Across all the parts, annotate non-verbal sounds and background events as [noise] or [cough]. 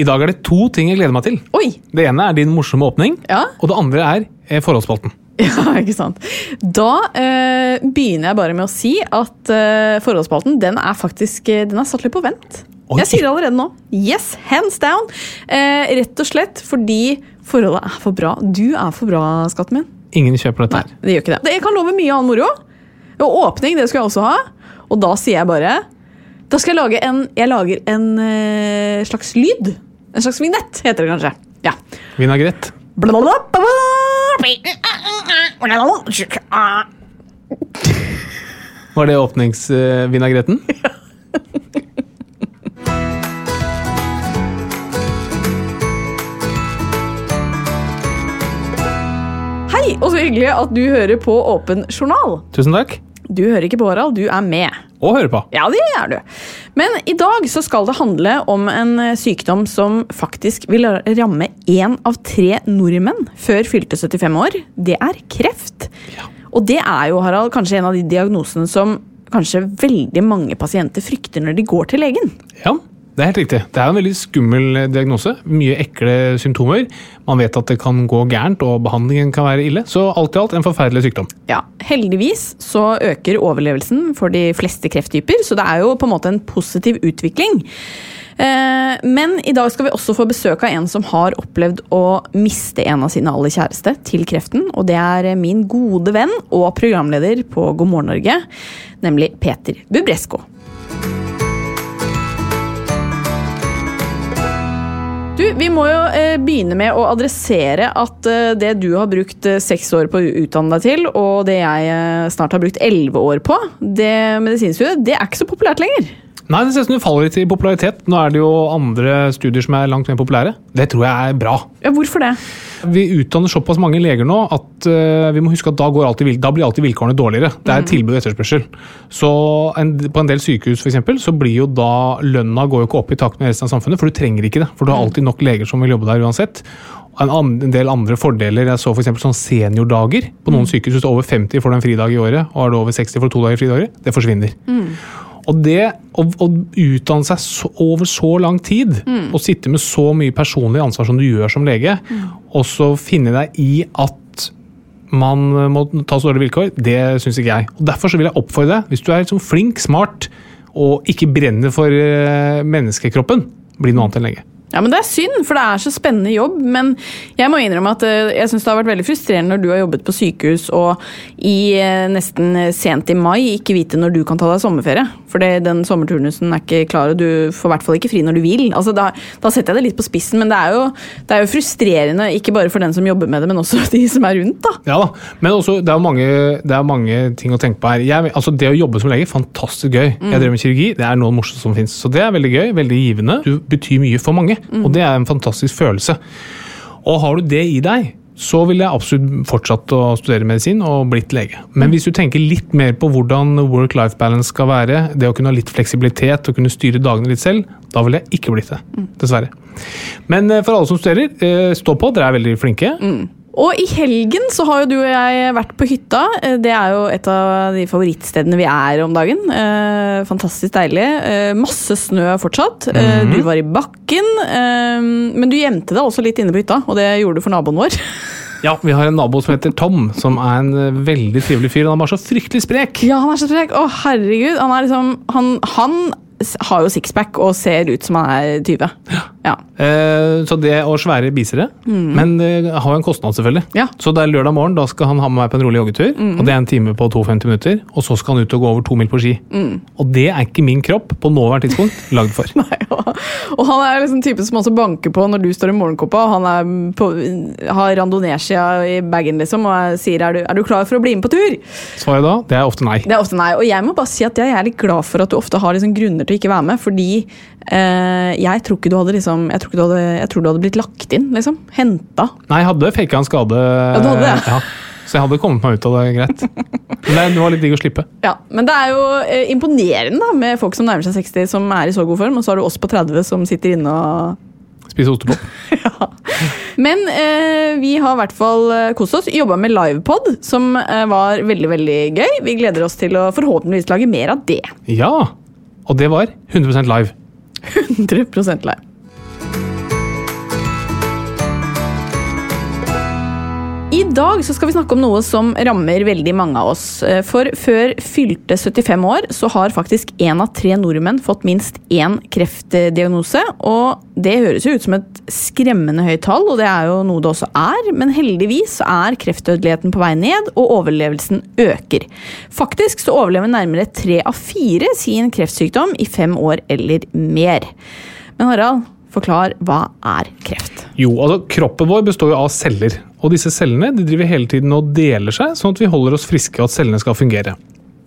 I dag er det to ting jeg gleder meg til. Oi! Det ene er din morsomme åpning, Ja. og det andre er eh, forholdsspalten. [laughs] Ja, ikke sant. Da eh, begynner jeg bare med å si at eh, forholdsspalten den er faktisk eh, den er satt litt på vent. Oi. Jeg sier det allerede nå. Yes, hands down. Eh, rett og slett fordi forholdet er for bra. Du er for bra, skatten min. Ingen kjøper dette her. Det gjør ikke det. Jeg kan love mye annen moro. Og åpning, det skal jeg også ha. Og da sier jeg bare Da skal jeg lage en Jeg lager en eh, slags lyd. En slags vignett, heter det kanskje. Ja. Vinagrett. Var det åpningsvinagretten? [laughs] Hei, og så hyggelig at du hører på Åpen journal. Tusen takk. Du hører ikke på Harald, du er med. Og hører på. Ja, det er du. Men i dag så skal det handle om en eh, sykdom som faktisk vil ramme én av tre nordmenn før fylte 75 år. Det er kreft. Ja. Og det er jo, Harald, kanskje en av de diagnosene som kanskje veldig mange pasienter frykter når de går til legen. Ja, det er helt riktig. Det er en veldig skummel diagnose. Mye ekle symptomer. Man vet at det kan gå gærent, og behandlingen kan være ille. Så alt i alt en forferdelig sykdom. Ja, Heldigvis så øker overlevelsen for de fleste krefttyper, så det er jo på en måte en positiv utvikling. Eh, Men i dag skal vi også få besøk av en som har opplevd å miste en av sine aller kjæreste til kreften. Og det er min gode venn og programleder på God morgen Norge, nemlig Peter Bubresko. Du, Vi må jo eh, begynne med å adressere at eh, det du har brukt eh, seks år på å utdanne deg til, og det jeg eh, snart har brukt elleve år på, det medisinstudiet, det er ikke så populært lenger. Nei, det ser ut som det faller litt i popularitet. Nå er det jo andre studier som er langt mer populære. Det tror jeg er bra. Ja, Hvorfor det? Vi utdanner såpass mange leger nå at uh, vi må huske at da, går alltid, da blir alltid vilkårene dårligere. Det er tilbud og etterspørsel. Så en, på en del sykehus for eksempel, så blir jo da lønna går jo ikke opp i takt med resten av samfunnet, for du trenger ikke det. For du har alltid nok leger som vil jobbe der uansett. En, an, en del andre fordeler. Jeg så eksempel sånn seniordager. På noen sykehus hvis du er over 50 får du en fridag i året, og er du over 60 får du to dager fridager. Det forsvinner. Og det å, å utdanne seg så, over så lang tid, og sitte med så mye personlig ansvar som du gjør som lege, og så finne deg i at man må ta så dårlige vilkår, det syns ikke jeg. Og Derfor så vil jeg oppfordre deg, hvis du er liksom flink, smart og ikke brenner for eh, menneskekroppen, bli noe annet enn lege. Ja, men Det er synd, for det er så spennende jobb. Men jeg må innrømme at eh, jeg synes det har vært veldig frustrerende når du har jobbet på sykehus og i eh, nesten sent i mai ikke vite når du kan ta deg sommerferie. For den sommerturnusen er ikke klar, og du får i hvert fall ikke fri når du vil. Altså, da, da setter jeg det litt på spissen, men det er, jo, det er jo frustrerende, ikke bare for den som jobber med det, men også [laughs] de som er rundt. da. Ja da, men også, det er mange, det er mange ting å tenke på her. Jeg, altså det å jobbe som lege, fantastisk gøy. Jeg drev med kirurgi, det er noe morsomt som fins. Så det er veldig gøy, veldig givende. Du betyr mye for mange, og det er en fantastisk følelse. Og har du det i deg, så ville jeg absolutt fortsatt å studere medisin og blitt lege. Men hvis du tenker litt mer på hvordan work-life balance skal være, det å kunne ha litt fleksibilitet og kunne styre dagene litt selv, da ville jeg ikke blitt det. Dessverre. Men eh, for alle som studerer, eh, stå på, dere er veldig flinke. Og i helgen så har jo du og jeg vært på hytta. Eh, Det er jo et av de favorittstedene vi er om dagen. Eh, fantastisk deilig. Eh, masse snø fortsatt. Eh, Du var i bakken. Eh, men du gjemte deg også litt inne på hytta, og det gjorde du for naboen vår. [laughs] Ja, Vi har en nabo som heter Tom, som er en veldig trivelig fyr. Han er bare så fryktelig sprek. Ja, han er så sprek. Å, herregud. Han er liksom Han, han har jo sixpack og ser ut som han er 20. Ja. Eh, så det å svære bisere. Men det har jo en kostnad, selvfølgelig. Ja. Så det er lørdag morgen, da skal han ha med meg på en rolig joggetur. Og det er en time på 52 minutter. Og så skal han ut og gå over to mil på ski. Og det er ikke min kropp på nåværende tidspunkt [laughs] lagd for. Nei, og, og han er liksom typen som også banker på når du står i morgenkåpa. og Han er på, har randonee-skia i bagen liksom, og sier er du, er du klar for å bli med på tur. Svaret da, det er ofte nei. Det er ofte nei. Og jeg må bare si at jeg er litt glad for at du ofte har liksom grunner til å ikke være med. Fordi eh, jeg tror ikke du hadde liksom Jeg tror, du hadde, jeg tror du hadde blitt lagt inn. liksom. Henta. Nei, jeg hadde faka en skade. du hadde det? Ja, så jeg hadde kommet meg ut av det greit. [laughs] Men det, var litt digg å slippe. Ja, Men det er jo eh, imponerende da, med folk som nærmer seg 60 som er i så god form. Og så har du oss på 30 som sitter inne og Spise ostepop. [laughs] Men eh, vi har i hvert fall eh, kost oss. Jobba med livepod, som eh, var veldig veldig gøy. Vi gleder oss til å forhåpentligvis lage mer av det. Ja! Og det var 100% live. 100% live. Dag skal vi snakke om noe som rammer veldig mange av oss. Eh, For før fylte 75 år så har faktisk én av tre nordmenn fått minst én kreftdiagnose. Og det høres jo ut som et skremmende høyt tall, og det er jo noe det også er. Men heldigvis er kreftdødeligheten på vei ned, og overlevelsen øker. Faktisk så overlever nærmere tre av fire sin kreftsykdom i fem år eller mer. Men Harald, forklar hva er kreft? Jo, altså Kroppen vår består jo av celler. Og disse cellene de driver hele tiden og deler seg, sånn at vi holder oss friske og at cellene skal fungere.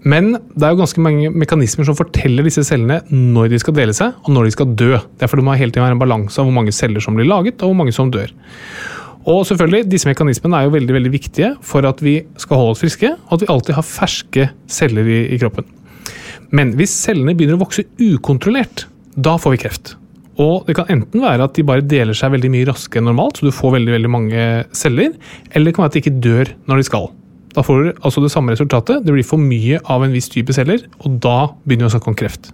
Men det er jo ganske mange mekanismer som forteller disse cellene når de skal dele seg, og når de skal dø. Derfor det må hele tiden være en balanse av hvor mange celler som blir laget, og hvor mange som dør. Og selvfølgelig, Disse mekanismene er jo veldig veldig viktige for at vi skal holde oss friske, og at vi alltid har ferske celler i, i kroppen. Men hvis cellene begynner å vokse ukontrollert, da får vi kreft. Og det kan enten være at de bare deler seg veldig mye raskere enn normalt, så du får veldig, veldig mange celler, eller det kan være at de ikke dør når de skal. Da får du altså det samme resultatet. Det blir for mye av en viss type celler, og da begynner vi å snakke om kreft.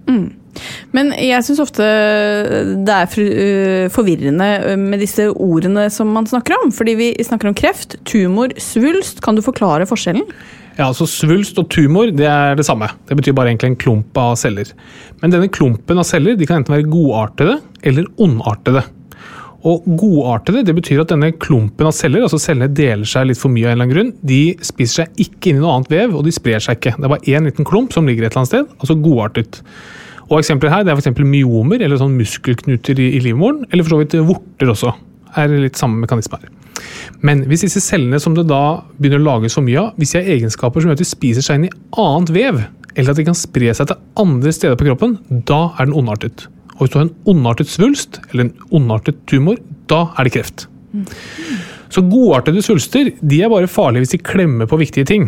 Men jeg syns ofte det er øh, forvirrende øh, med disse ordene som man snakker om. Fordi vi snakker om kreft, tumor, svulst. Kan du forklare forskjellen? Ja, altså Svulst og tumor det er det samme. Det betyr bare egentlig en klump av celler. Men denne klumpen av celler de kan enten være godartede eller ondartede. Og godartede det betyr at denne klumpen av celler, altså cellene deler seg litt for mye av en eller annen grunn, de spiser seg ikke inn i noe annet vev, og de sprer seg ikke. Det er bare én liten klump som ligger et eller annet sted, altså godartet. Og eksempler her det er for myomer, eller sånn muskelknuter i, i livmoren, eller for så vidt vorter også. er litt samme mekanisme her. Men hvis disse cellene som det da begynner å lages for mye av, hvis de har egenskaper som gjør at de spiser seg inn i annet vev, eller at de kan spre seg til andre steder på kroppen, da er den ondartet. Og hvis du har en ondartet svulst, eller en ondartet tumor, da er det kreft. Så godartede svulster de er bare farlige hvis de klemmer på viktige ting.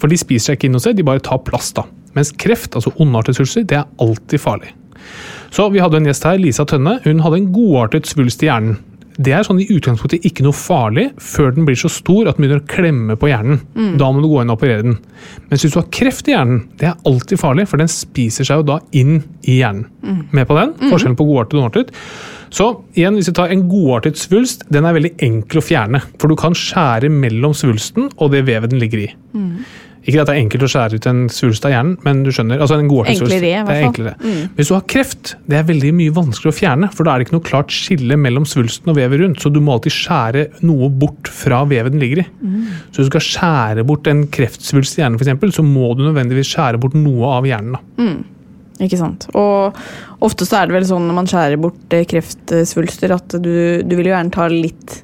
For de spiser seg ikke inn hos deg, de bare tar plass. da. Mens kreft, altså ondartet svulster, det er alltid farlig. Så vi hadde en gjest her, Lisa Tønne. Hun hadde en godartet svulst i hjernen. Det er sånn i utgangspunktet ikke noe farlig før den blir så stor at den begynner å klemme på hjernen. Da må du gå inn og operere den. Mens hvis du har kreft i hjernen, det er alltid farlig, for den spiser seg jo da inn i hjernen. Med på den? Forskjellen på godartet og donartet. Så igjen, hvis vi tar en godartet svulst, den er veldig enkel å fjerne. For du kan skjære mellom svulsten og det vevet den ligger i. Ikke at det er enkelt å skjære ut en svulst av hjernen, men du skjønner. altså en godartet svulst. Enklere, i hvert Det er fall. enklere. Hvis du har kreft, det er veldig mye vanskeligere å fjerne, for da er det ikke noe klart skille mellom svulsten og vevet rundt, så du må alltid skjære noe bort fra vevet den ligger i. Så hvis du skal skjære bort en kreftsvulst i hjernen, eksempel, så må du nødvendigvis skjære bort noe av hjernen. Da. Ikke sant? Og ofte så er det vel sånn når man skjærer bort eh, kreftsvulster, at du, du vil jo gjerne ta litt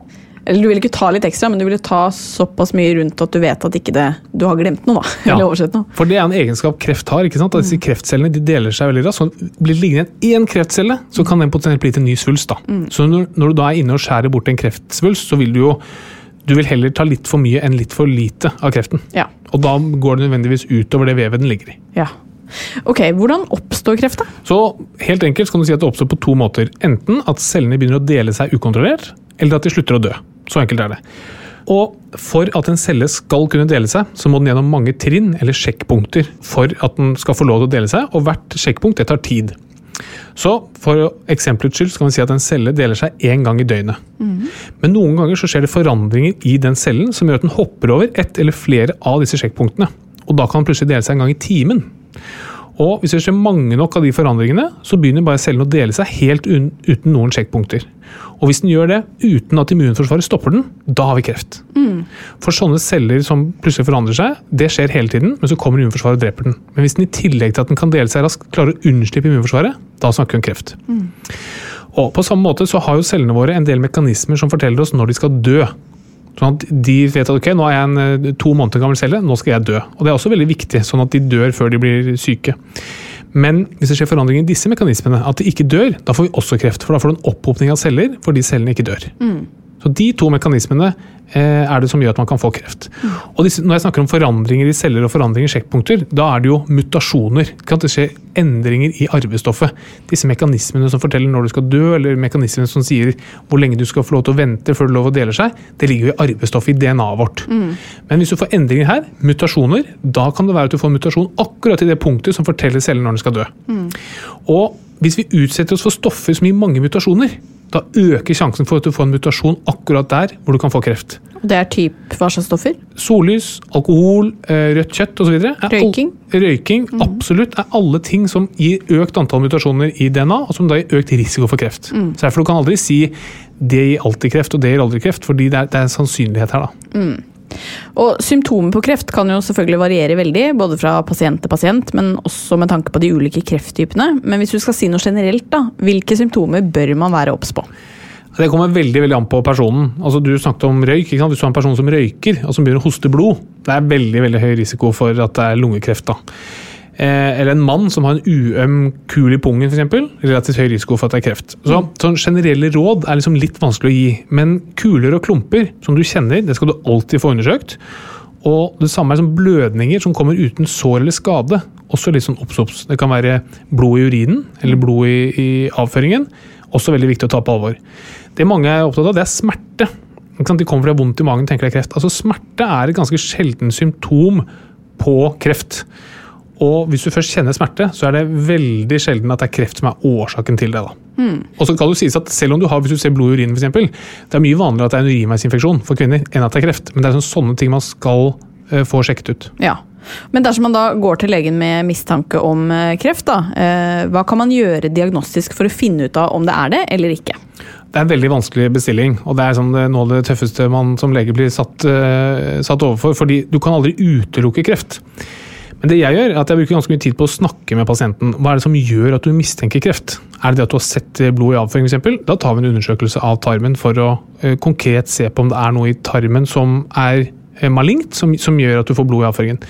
Eller du vil ikke ta litt ekstra, men du vil ta såpass mye rundt at du vet at ikke det, du har glemt noe, da. [laughs] Ja. Eller oversett noe. For det er en egenskap kreft har. ikke sant? At disse kreftcellene de deler seg veldig raskt. Så blir det liggende igjen én kreftcelle, så kan den potensielt bli til en ny svulst. da. Så når, når du da er inne og skjærer bort en kreftsvulst, så vil du jo Du vil heller ta litt for mye enn litt for lite av kreften. Ja. Og da går det nødvendigvis utover det vevet den ligger i. ja. Ok, hvordan oppstår kreft, da? Så helt enkelt kan du si at det oppstår på to måter. Enten at cellene begynner å dele seg ukontrollert, eller at de slutter å dø. Så enkelt er det. Og for at en celle skal kunne dele seg, så må den gjennom mange trinn eller sjekkpunkter for at den skal få lov til å dele seg, og hvert sjekkpunkt det tar tid. Så for eksempelets skyld så kan vi si at en celle deler seg én gang i døgnet. Men noen ganger så skjer det forandringer i den cellen som gjør at den hopper over ett eller flere av disse sjekkpunktene. Og da kan den plutselig dele seg en gang i timen. Og hvis det skjer mange nok av de forandringene, så begynner bare cellen å dele seg helt uten noen sjekkpunkter. Og hvis den gjør det uten at immunforsvaret stopper den, da har vi kreft. For sånne celler som plutselig forandrer seg, det skjer hele tiden, men så kommer immunforsvaret og dreper den. Men hvis den i tillegg til at den kan dele seg raskt, klarer å unnslippe immunforsvaret, da snakker vi om kreft. Og på samme måte så har jo cellene våre en del mekanismer som forteller oss når de skal dø. Sånn at De vet at ok, nå er jeg en eh, to måneder gammel celle, nå skal jeg dø. Og Det er også veldig viktig, sånn at de dør før de blir syke. Men hvis det skjer forandringer i disse mekanismene, at de ikke dør, da får vi også kreft. For da får du en opphopning av celler fordi cellene ikke dør. Så De to mekanismene eh, er det som gjør at man kan få kreft. Og disse, Når jeg snakker om forandringer i celler og forandringer i sjekkpunkter, da er det jo mutasjoner. Kan det skje endringer i arvestoffet? Disse mekanismene som forteller når du skal dø, eller mekanismene som sier hvor lenge du skal få lov til å vente før du lov å dele seg, det ligger jo i arvestoffet i DNA-et vårt. Men hvis du får endringer her, mutasjoner, da kan det være at du får en mutasjon akkurat i det punktet som forteller cellen når den skal dø. Og hvis vi utsetter oss for stoffer som gir mange mutasjoner, da øker sjansen for at du får en mutasjon akkurat der hvor du kan få kreft. Det er typ hva slags stoffer? Sollys, alkohol, eh, rødt kjøtt osv. Røyking? Røyking, absolutt, er alle ting som gir økt antall mutasjoner i DNA, og som da gir økt risiko for kreft. Så derfor du kan aldri si det gir alltid kreft og det gir aldri kreft, fordi det er, det er en sannsynlighet her. da. Og Symptomer på kreft kan jo selvfølgelig variere veldig, både fra pasient til pasient, men også med tanke på de ulike krefttypene. Men hvis du skal si noe generelt, da, hvilke symptomer bør man være obs på? Det kommer veldig veldig an på personen. Altså Du snakket om røyk. ikke sant? Hvis du har en person som røyker og som begynner å hoste blod, det er veldig veldig høy risiko for at det er lungekreft. da. Eh, eller en mann som har en uøm kul i pungen, f.eks. Relativt høy risiko for at det er kreft. Så sånn Generelle råd er liksom litt vanskelig å gi, men kuler og klumper som du kjenner, det skal du alltid få undersøkt. Og det samme er som blødninger som kommer uten sår eller skade. Også litt sånn obs-obs. Det kan være blod i urinen eller blod i, i avføringen. Også veldig viktig å ta på alvor. Det mange er opptatt av, det er smerte. De kommer fra vondt i magen tenker det er kreft. Altså Smerte er et ganske sjelden symptom på kreft. Og hvis du først kjenner smerte, så er det veldig sjelden at det er kreft som er årsaken til det. da. Og så kan du sies at selv om du har hvis du ser blod i urinen, eksempel, det er mye vanligere at det er en urinveisinfeksjon for kvinner enn at det er kreft. Men det er sånn, sånne ting man skal uh, få sjekket ut. Ja. Men dersom man da går til legen med mistanke om eh, kreft, da, eh, hva kan man gjøre diagnostisk for å finne ut av om det er det eller ikke? Det er en veldig vanskelig bestilling, og det er sånn det, noe av det tøffeste man som lege blir satt, satt overfor. fordi du kan aldri utelukke kreft. Men det jeg gjør, er at jeg bruker ganske mye tid på å snakke med pasienten. Hva er det som gjør at du mistenker kreft? Er det det at du har sett blod i avføring f.eks.? Da tar vi en undersøkelse av tarmen for å eh, konkret se på om det er noe i tarmen som er eh, malignt, som, som gjør at du får blod i avføringen.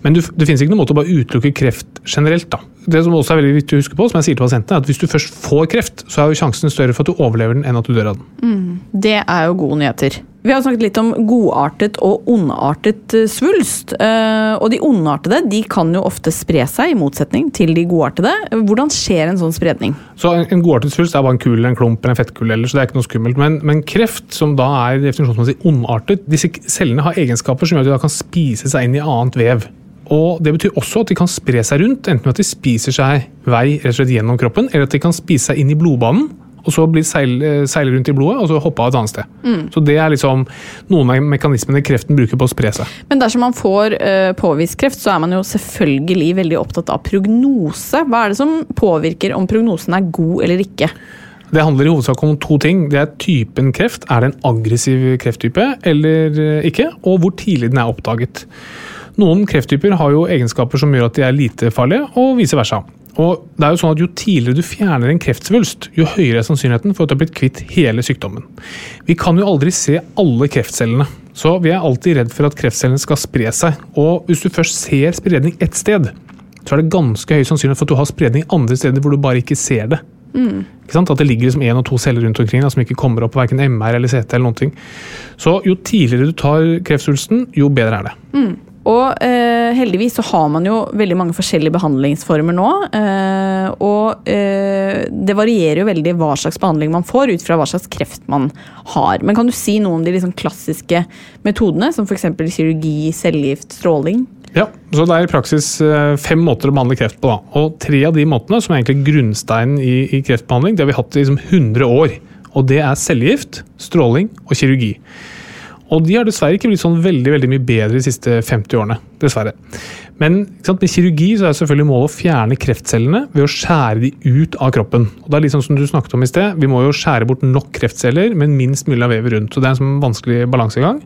Men du, det finnes ikke noen måte å bare utelukke kreft generelt. da. Det som også er veldig viktig å huske på, som jeg sier til pasientene, er at hvis du først får kreft, så er jo sjansen større for at du overlever den enn at du dør av den. Det er jo gode nyheter. Vi har snakket litt om godartet og ondartet eh, svulst. eh, Og de ondartede de kan jo ofte spre seg, i motsetning til de godartede. Hvordan skjer en sånn spredning? Så En, en godartet svulst er bare en kul, en klump eller en fettkule, ellers, så det er ikke noe skummelt. Men, men kreft, som da er definisjonsmessig ondartet, disse cellene har egenskaper som gjør at de da kan spise seg inn i annet vev. Og Det betyr også at de kan spre seg rundt, enten ved at de spiser seg vei rett og slett gjennom kroppen, eller at de kan spise seg inn i blodbanen, og så bli seil, eh, seile rundt i blodet, og så hoppe av et annet sted. Så Det er liksom noen av mekanismene kreften bruker på å spre seg. Men dersom man får uh, påvist kreft, så er man jo selvfølgelig veldig opptatt av prognose. Hva er det som påvirker om prognosen er god eller ikke? Det handler i hovedsak om to ting. Det er typen kreft. Er det en aggressiv krefttype eller eh, ikke? Og hvor tidlig den er oppdaget. Noen krefttyper har jo egenskaper som gjør at de er lite farlige, og vice versa. Og det er Jo sånn at jo tidligere du fjerner en kreftsvulst, jo høyere er sannsynligheten for at du har blitt kvitt hele sykdommen. Vi kan jo aldri se alle kreftcellene, så vi er alltid redd for at kreftcellene skal spre seg. Og hvis du først ser spredning ett sted, så er det ganske høy sannsynlighet for at du har spredning andre steder hvor du bare ikke ser det. Ikke sant? At det ligger liksom én og to celler rundt omkring da, som ikke kommer opp på verken MR eller CT. eller noen ting. Så jo tidligere du tar kreftsvulsten, jo bedre er det. Og eh, heldigvis så har man jo veldig mange forskjellige behandlingsformer nå. Eh, og eh, det varierer jo veldig hva slags behandling man får, ut fra hva slags kreft man har. Men kan du si noe om de liksom klassiske metodene, som f.eks. kirurgi, cellegift, stråling? Ja, så Det er i praksis eh, fem måter å behandle kreft på. da. Og Tre av de måtene, som er egentlig grunnsteinen i, i kreftbehandling, det har vi hatt i liksom 100 år. Og Det er cellegift, stråling og kirurgi. Og de har dessverre ikke blitt sånn veldig veldig mye bedre de siste 50 årene. dessverre. Men med kirurgi så er selvfølgelig målet å fjerne kreftcellene ved å skjære de ut av kroppen. Og det er litt sånn som du snakket om i sted, Vi må jo skjære bort nok kreftceller, men minst mulig av vevet rundt. Så Det er en sånn vanskelig balansegang.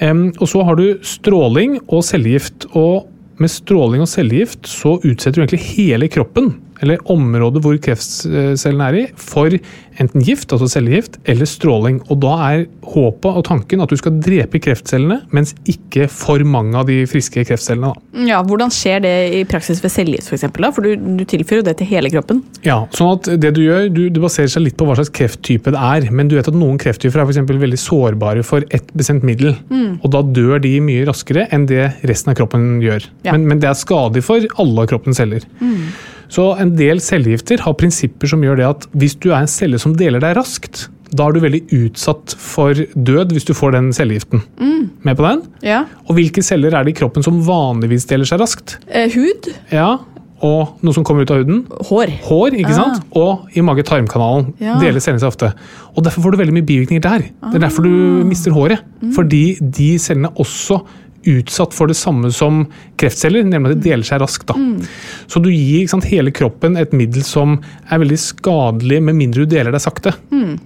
Um, og så har du stråling og cellegift. og med stråling og cellegift så utsetter du egentlig hele kroppen, eller området hvor kreftcellene er i, for enten gift, altså cellegift, eller stråling. Og da er håpet og tanken at du skal drepe kreftcellene, mens ikke for mange av de friske kreftcellene. Da. Ja, Hvordan skjer det i praksis ved cellegift, f.eks.? For du, du tilfører jo det til hele kroppen. Ja, sånn at det du gjør, du, du baserer seg litt på hva slags krefttype det er. Men du vet at noen krefttyper er for eksempel veldig sårbare for ett bestemt middel. Og da dør de mye raskere enn det resten av kroppen gjør. Ja. Men, men det er skadelig for alle av kroppens celler. Så en del cellegifter har prinsipper som gjør det at hvis du er en celle som deler deg raskt, da er du veldig utsatt for død hvis du får den cellegiften. Med på den? Ja. Og hvilke celler er det i kroppen som vanligvis deler seg raskt? Eh, hud. Ja, og noe som kommer ut av huden? Hår. Hår, ikke sant? Og i mage-tarmkanalen. Ja. Deler cellene seg ofte. Og Derfor får du veldig mye bivirkninger der. Det er derfor du mister håret. Fordi de cellene også utsatt for det samme som kreftceller, nemlig at de deler seg raskt. Da. Så du gir sant, hele kroppen et middel som er veldig skadelig med mindre du deler deg sakte.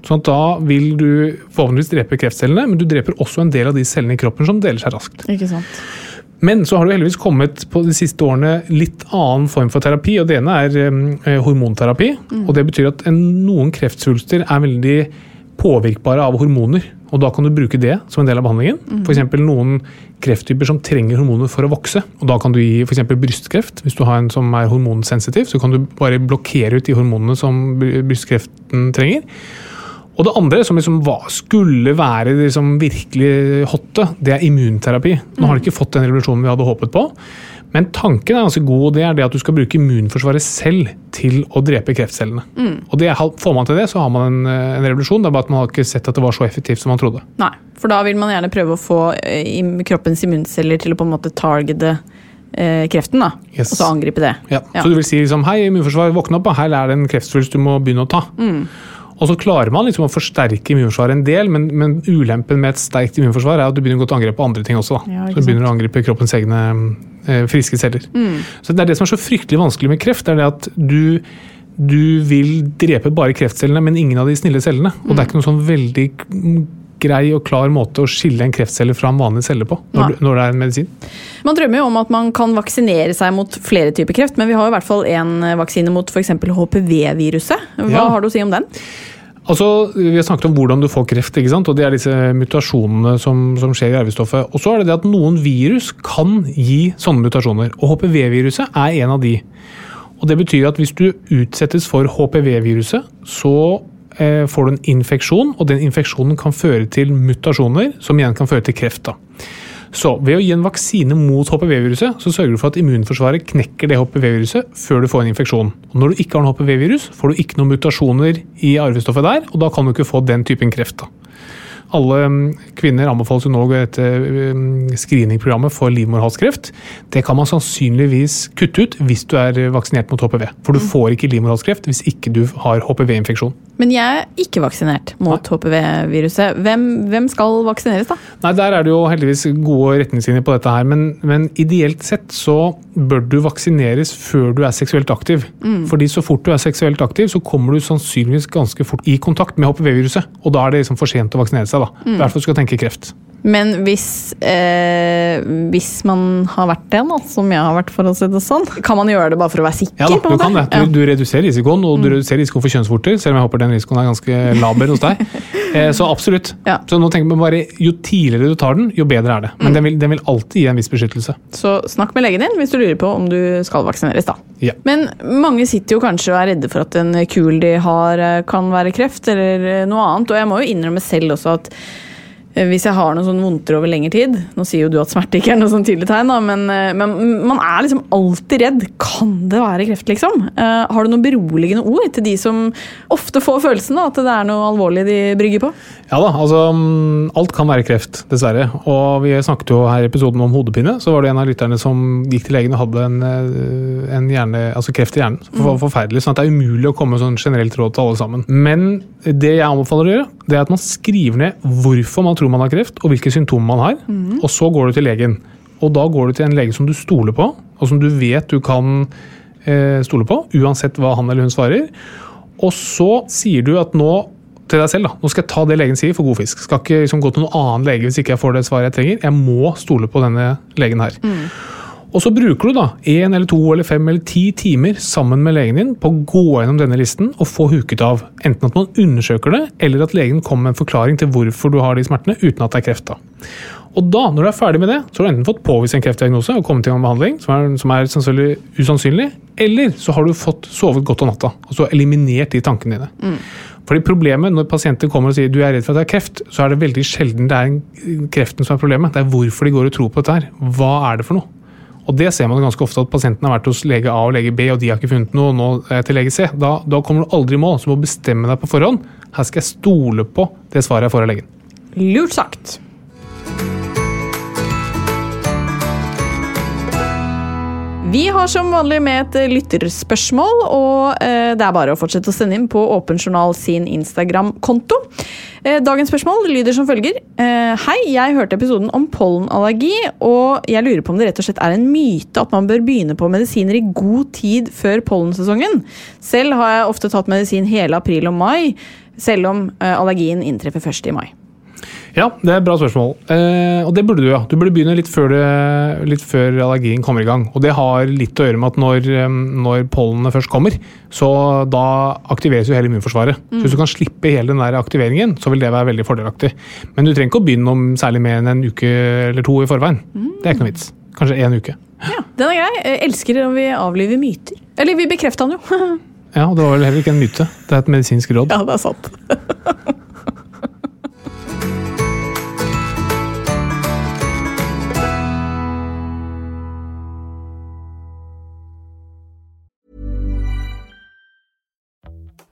Sånn at da vil du forhåpentligvis drepe kreftcellene, men du dreper også en del av de cellene i kroppen som deler seg raskt. Ikke sant. Men så har det heldigvis kommet på de siste årene litt annen form for terapi. og Det ene er eh, hormonterapi. og Det betyr at en, noen kreftsvulster er veldig påvirkbare av hormoner. og Da kan du bruke det som en del av behandlingen. For F.eks. noen krefttyper som trenger hormoner for å vokse. og Da kan du gi f.eks. brystkreft. Hvis du har en som er hormonsensitiv, så kan du bare blokkere ut de hormonene som brystkreften trenger. Og det andre, som liksom skulle være liksom virkelig hotte, det er immunterapi. Nå har de ikke fått den revolusjonen vi hadde håpet på. Men tanken er ganske god, og det er det at du skal bruke immunforsvaret selv til å drepe kreftcellene. Og det, Får man til det, så har man en, en revolusjon. Det er bare at man har ikke sett at det var så effektivt som man trodde. Nei, for da vil man gjerne prøve å få eh, kroppens immunceller til å på en måte targete eh, kreften, da. Yes. Og så angripe det. Ja. Så du vil si liksom, hei, immunforsvar, våkne opp, her er det en kreftsvulst du må begynne å ta. Og så klarer man liksom å forsterke immunforsvaret en del, men, men ulempen med et sterkt immunforsvar er at du begynner å gå til angrep på andre ting også. Ja, så du begynner å angripe kroppens egne eh, friske celler. Så det er det som er så fryktelig vanskelig med kreft, det er det at du, du vil drepe bare kreftcellene, men ingen av de snille cellene. Og det er ikke noen sånn veldig grei og klar måte å skille en kreftcelle fra en vanlig celle på når, du- når det er en medisin. Man drømmer jo om at man kan vaksinere seg mot flere typer kreft, men vi har jo i hvert fall én vaksine mot f.eks. HPV-viruset. Hva Ja. har du å si om den? Altså, Vi har snakket om hvordan du får kreft, ikke sant? og det er disse mutasjonene som, som skjer i arvestoffet. Og så er det det at noen virus kan gi sånne mutasjoner, og HPV-viruset er en av de. Og Det betyr at hvis du utsettes for HPV-viruset, så eh, får du en infeksjon, og den infeksjonen kan føre til mutasjoner, som igjen kan føre til kreft. da. Så ved å gi en vaksine mot HPV-viruset, så sørger du for at immunforsvaret knekker det HPV-viruset før du får en infeksjon. Og når du ikke har noe HPV-virus, får du ikke noen mutasjoner i arvestoffet der, og da kan du ikke få den typen kreft. da. Alle mm, kvinner anbefales jo nå å gå mm, screeningprogrammet for livmorhalskreft. Det kan man sannsynligvis kutte ut hvis du er vaksinert mot HPV. For du får ikke livmorhalskreft hvis ikke du har HPV-infeksjon. Men jeg er ikke vaksinert mot HPV-viruset. Hvem, hvem skal vaksineres, da? Nei, Der er det jo heldigvis gode retningslinjer på dette her, men, men ideelt sett så bør du vaksineres før du er seksuelt aktiv. Fordi så fort du er seksuelt aktiv, så kommer du sannsynligvis ganske fort i kontakt med HPV-viruset. Og da er det liksom for sent å vaksinere seg, da. I hvert fall skal tenke kreft. Men hvis, eh, hvis man har vært det, nå, som jeg har vært, for å si det sånn, kan man gjøre det bare for å være sikker? Ja da, du kan det. Du, du reduserer risikoen, og du reduserer risikoen for kjønnsvorter, selv om jeg håper den risikoen er ganske laber hos deg. [laughs] Eh, så absolutt. Ja. Så nå tenker man bare, Jo tidligere du tar den, jo bedre er det. Men den, vil, den vil alltid gi en viss beskyttelse. Så snakk med legen din hvis du lurer på om du skal vaksineres, da. Ja. Men mange sitter jo kanskje og er redde for at en kul de har, eh, kan være kreft, eller eh, noe annet. Og jeg må jo innrømme selv også at hvis jeg har noen sånn vondter over lengre tid Nå sier jo du at smerte ikke er noe sånn tydelig tegn, da, men, eh, men man er liksom alltid redd. Kan det være kreft, liksom? Uh, har du noen beroligende ord til de som ofte får følelsen da, at det er noe alvorlig de brygger på? Ja da, altså mm, alt kan være kreft, dessverre. Og vi snakket jo her i episoden om hodepine. Så var det en av lytterne som gikk til legen og hadde en, eh, en hjerne, altså kreft i hjernen. For, Forferdelig. sånn at det er umulig å komme med sånn generelt råd til alle sammen. Men det jeg anbefaler å gjøre, det er at man skriver ned hvorfor man tror man har kreft, og hvilke symptomer man har. Og så går du til legen. Og da går du til en lege som du stoler på, og som du vet du kan eh, stole på, uansett hva han eller hun svarer. Og så sier du at nå til deg selv da, nå skal jeg ta det legen sier for god fisk. Skal ikke liksom gå til noen annen lege hvis ikke jeg får det svaret jeg trenger. Jeg må stole på denne legen her. Og så bruker du da én eller to eller fem eller ti timer sammen med legen din på å gå gjennom denne listen og få huket av. Enten at man undersøker det, eller at legen kommer med en forklaring til hvorfor du har de smertene uten at det er kreft. da. Og da, når du er ferdig med det, så har du enten fått påvist en kreftdiagnose og kommet i gang behandling, som er, som er sannsynlig usannsynlig, eller så har du fått sovet godt om natta. Altså eliminert de tankene dine. Fordi problemet Når pasienter kommer og sier du er redd for at det er kreft, så er det veldig sjelden det er kreften som er problemet. Det er hvorfor de går og tror på dette her. Hva er det for noe? Og det ser man ganske ofte at pasienten har vært hos lege A og lege B, og de har ikke funnet noe, nå jeg til lege C. Da, da kommer du aldri i mål, så må bestemme deg på forhånd. Her skal jeg stole på det svaret jeg får av legen. Lurt sagt. Vi har som vanlig med et eh, lytterspørsmål, og eh, det er bare å fortsette å sende inn på Åpen journal sin Instagram-konto. Eh, dagens spørsmål lyder som følger. Hei, jeg hørte episoden om pollenallergi, og jeg lurer på om det rett og slett er en myte at man bør begynne på medisiner i god tid før pollensesongen. Selv har jeg ofte tatt medisin hele april og mai, selv om allergien inntreffer først i mai. Ja, det er et bra spørsmål. Eh, og det burde du, ja. Du burde begynne litt før, det, litt før allergien kommer i gang. Og det har litt å gjøre med at når, når pollenene først kommer, så da aktiveres jo hele immunforsvaret. Så hvis du kan slippe hele den der aktiveringen, så vil det være veldig fordelaktig. Men du trenger ikke å begynne om særlig mer enn en uke eller to i forveien. Det er ikke noe vits. Kanskje én uke. Ja, Den er grei. Jeg elsker når vi avliver myter. Eller vi bekrefter den jo. [laughs] Ja, det var vel heller ikke en myte. Det er et medisinsk råd. ja, det er sant. [laughs]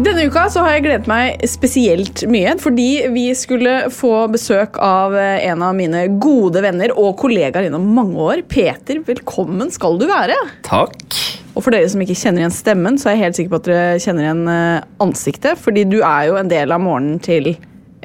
Denne uka så har jeg gledet meg spesielt mye, fordi vi skulle få besøk av eh, en av mine gode venner og kollegaer gjennom mange år. Peter, velkommen skal du være. Takk. Og for dere som ikke kjenner igjen stemmen, så er jeg helt sikker på at dere kjenner igjen eh, ansiktet, fordi du er jo en del av morgenen til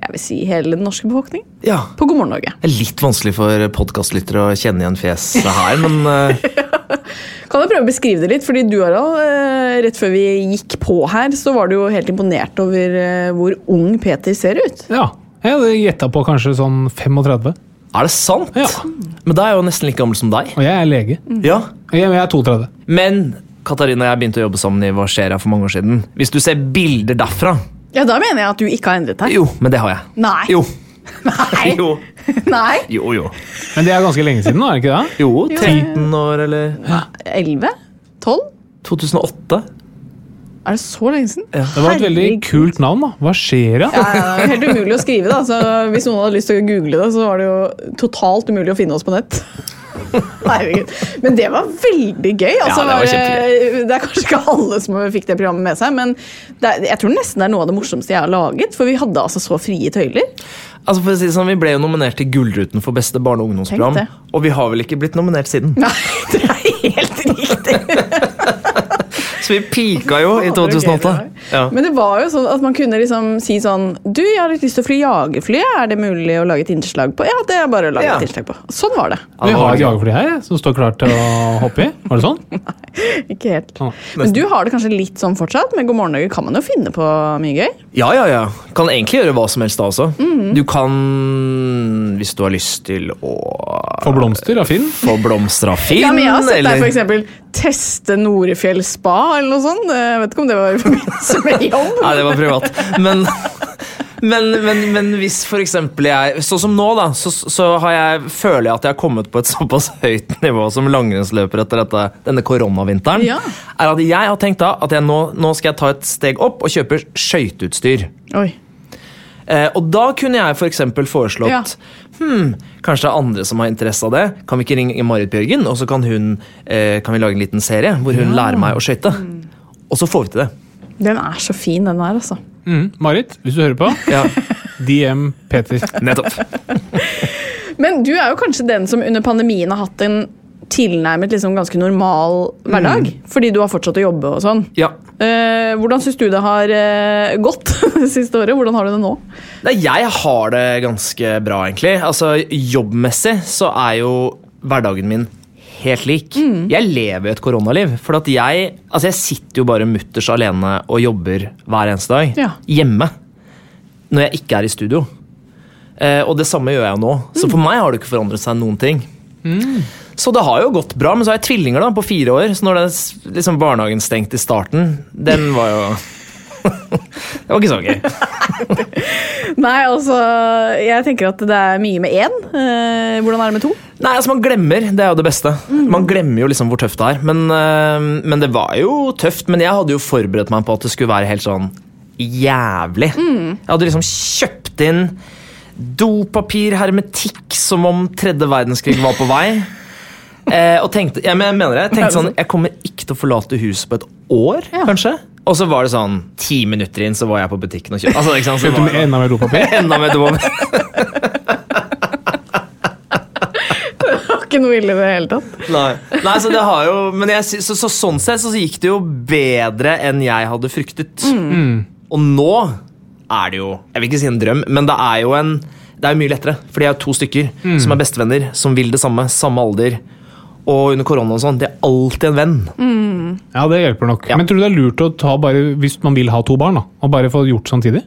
jeg vil si hele den norske befolkning Ja. på God morgen Norge. Det er litt vanskelig for podkastlyttere å kjenne igjen fjeset her, men eh, [laughs] [laughs] Kan jeg prøve å beskrive det litt? Fordi du Harald, eh, rett før vi gikk på her, så var du jo helt imponert over eh, hvor ung Peter ser ut. Ja, jeg hadde gjetta på kanskje sånn 35. er det sant? Ja. Men da er jeg jo nesten like gammel som deg. Og jeg er lege. Ja. Jeg, jeg er 32. Men Katarina og jeg begynte å jobbe sammen i her for mange år siden. Hvis du ser bilder derfra Ja, Da mener jeg at du ikke har endret deg. Jo, men det har jeg. Nei. Jo. Nei. Jo, [laughs] Nei. jo. jo. Men det er ganske lenge siden, nå, er det ikke det? Jo, 13 år eller 11? 12? 2008. Er det så lenge siden? Det var et veldig Herregud. kult navn, da. Hva skjer da? Ja, ja, det er helt umulig å skrive. da så Hvis noen hadde lyst til å google det, så var det jo totalt umulig å finne oss på nett. [laughs] Herregud. Men det var veldig gøy. Altså, Ja, det var bare- det er kanskje ikke alle som fikk det programmet med seg, men det er, jeg tror nesten det er noe av det morsomste jeg har laget. For vi hadde altså så frie tøyler. Altså for å si det sånn, Vi ble jo nominert til Gullruten for beste barne- og ungdomsprogram. Og vi har vel ikke blitt nominert siden. Nei, det er helt riktig. [laughs] Så vi pika jo i [laughs] 2008. Ja. Men det var jo sånn at man kunne liksom si sånn Du, jeg har litt lyst til å fly jagerfly. Er det mulig å lage et innslag på? Ja, det er bare å lage Ja. et innslag på. Sånn var det. Vi har et jagerfly her som står klart til å hoppe i. Var det sånn? [laughs] Nei, Ikke helt. Ah, Men du har det kanskje litt sånn fortsatt? Med God morgen Norge kan man jo finne på mye gøy. Ja, ja, ja. Kan egentlig gjøre hva som helst da også. Mhm. Du kan, hvis du har lyst til å Få blomster av Finn. få blomster av Finn, Ja, men jeg har sett deg eller for eksempel teste Norefjell spa eller noe sånt. Jeg vet ikke om det var i forbindelse med jobb. Nei, det var privat. Men, men, men, men hvis for eksempel jeg Sånn som nå, da, så, så har jeg, føler jeg at jeg har kommet på et såpass høyt nivå som langrennsløper etter dette, denne koronavinteren. Ja. Er at jeg har tenkt da at jeg nå, nå skal jeg ta et steg opp og kjøpe skøyteutstyr. Oi. Eh, og da kunne jeg for eksempel foreslått Ja. hmm, Kanskje det er andre som har interesse av det. Kan vi ikke ringe Marit Bjørgen, og så kan, hun, eh, kan vi lage en liten serie hvor hun lærer meg å skøyte? Og så får vi til det. Den er så fin, den der, altså. Mm. Marit, hvis du hører på, Ja, DM Peter. nettopp. [laughs] Men du er jo kanskje den som under pandemien har hatt en tilnærmet liksom ganske normal hverdag. Fordi du har fortsatt å jobbe og sånn. Ja. Eh, hvordan syns du det har eh, gått [laughs] det siste året? Hvordan har du det nå? Nei, jeg har det ganske bra, egentlig. Altså, Jobbmessig så er jo hverdagen min helt lik. Jeg lever et koronaliv. For at jeg, altså jeg sitter jo bare mutters alene og jobber hver eneste dag. Ja. Hjemme. Når jeg ikke er i studio. Eh, og det samme gjør jeg jo nå. Så for meg har det ikke forandret seg noen ting. Så det har jo gått bra, men så har jeg tvillinger da, på fire år. Så når det, liksom barnehagen stengte i starten, den var jo [laughs] Det var ikke så gøy. [laughs] Nei, altså Jeg tenker at det er mye med én. Eh, hvordan er det med to? Nei, altså Man glemmer. Det er jo det beste. Man glemmer jo liksom hvor tøft det er. Men, eh, men det var jo tøft. Men jeg hadde jo forberedt meg på at det skulle være helt sånn jævlig. Jeg hadde liksom kjøpt inn dopapir, hermetikk, som om tredje verdenskrig var på vei. Eh, og tenkte, jeg mener det, tenkte sånn, jeg kommer ikke til å forlate huset på et år, kanskje. Og så var det sånn, ti minutter inn så var jeg på butikken og kjøpte. Altså, ikke sant? Så Kjøpte det [laughs] med var, enda mer dopapir. enda mer dopapir. Det var ikke noe ille i det hele tatt. Nei, Nei så det har jo Men jeg, så, så, sånn sett så gikk det jo bedre enn jeg hadde fryktet. Og nå er det jo Jeg vil ikke si en drøm, men det er jo en Det er jo mye lettere. For de er jo to stykker som er bestevenner, som vil det samme. Samme alder. Og under korona og sånn. det er alltid en venn. Ja, det hjelper nok. Ja. Men tror du det er lurt å ta bare, hvis man vil ha to barn, da, og bare få gjort samtidig?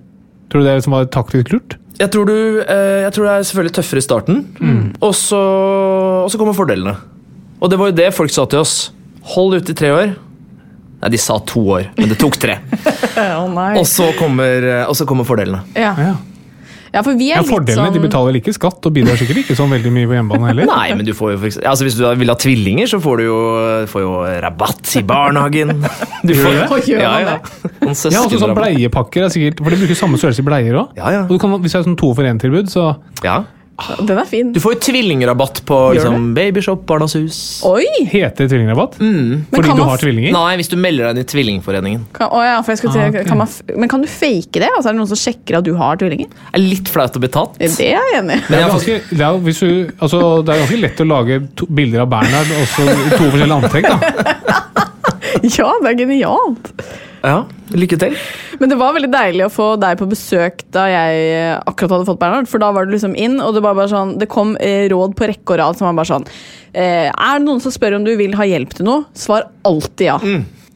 Tror du det liksom var taktisk lurt? Jeg tror, du, eh, jeg tror det er selvfølgelig tøffere i starten, og, så, og så kommer fordelene. Og det var jo det folk sa til oss. Hold ut i tre år. Nei, de sa to år, men det tok tre. [laughs] oh, nei. Og så kommer, og så kommer fordelene. Ja. Ja. ja, for vi er Ja, litt Fordelene de sånn betaler ikke skatt og bidrar sikkert ikke sånn veldig mye på hjemmebane heller. [laughs] Nei, men du får jo for eksempel, altså Hvis du vil ha tvillinger, så får du jo, får jo rabatt i barnehagen. [laughs] Du får, jo? Ja, ja. Noen Ja, også sånn bleiepakker er sikkert For de bruker samme størrelse i bleier òg. Ja, ja. Og kan, hvis det er sånn to for én-tilbud, så Ja. Den er fin. Du får jo tvillingrabatt på liksom, Babyshop, Barnas Hus. Oi! Heter det tvillingrabatt? Mm. Fordi du man har tvillinger? Nei, hvis du melder deg inn i Tvillingforeningen. Kan, å ja, for jeg skulle si, Ah, okay. kan man, men kan du fake det? Altså, er det noen som sjekker at du har tvillinger? Det er litt flaut å bli tatt. Det er jeg enig i. Det det, altså, det er ganske lett å lage to, bilder av Bernhard og så to forskjellige antrekk. da. [laughs] Ja, det er genialt! Ja, Lykke til. Men det var veldig deilig å få deg på besøk da jeg eh, akkurat hadde fått Bernhard. For da var du liksom inn, og det, var bare sånn, det kom eh, råd på rekke og rad som var bare sånn eh, Er det noen som spør om du vil ha hjelp til noe, svar alltid ja.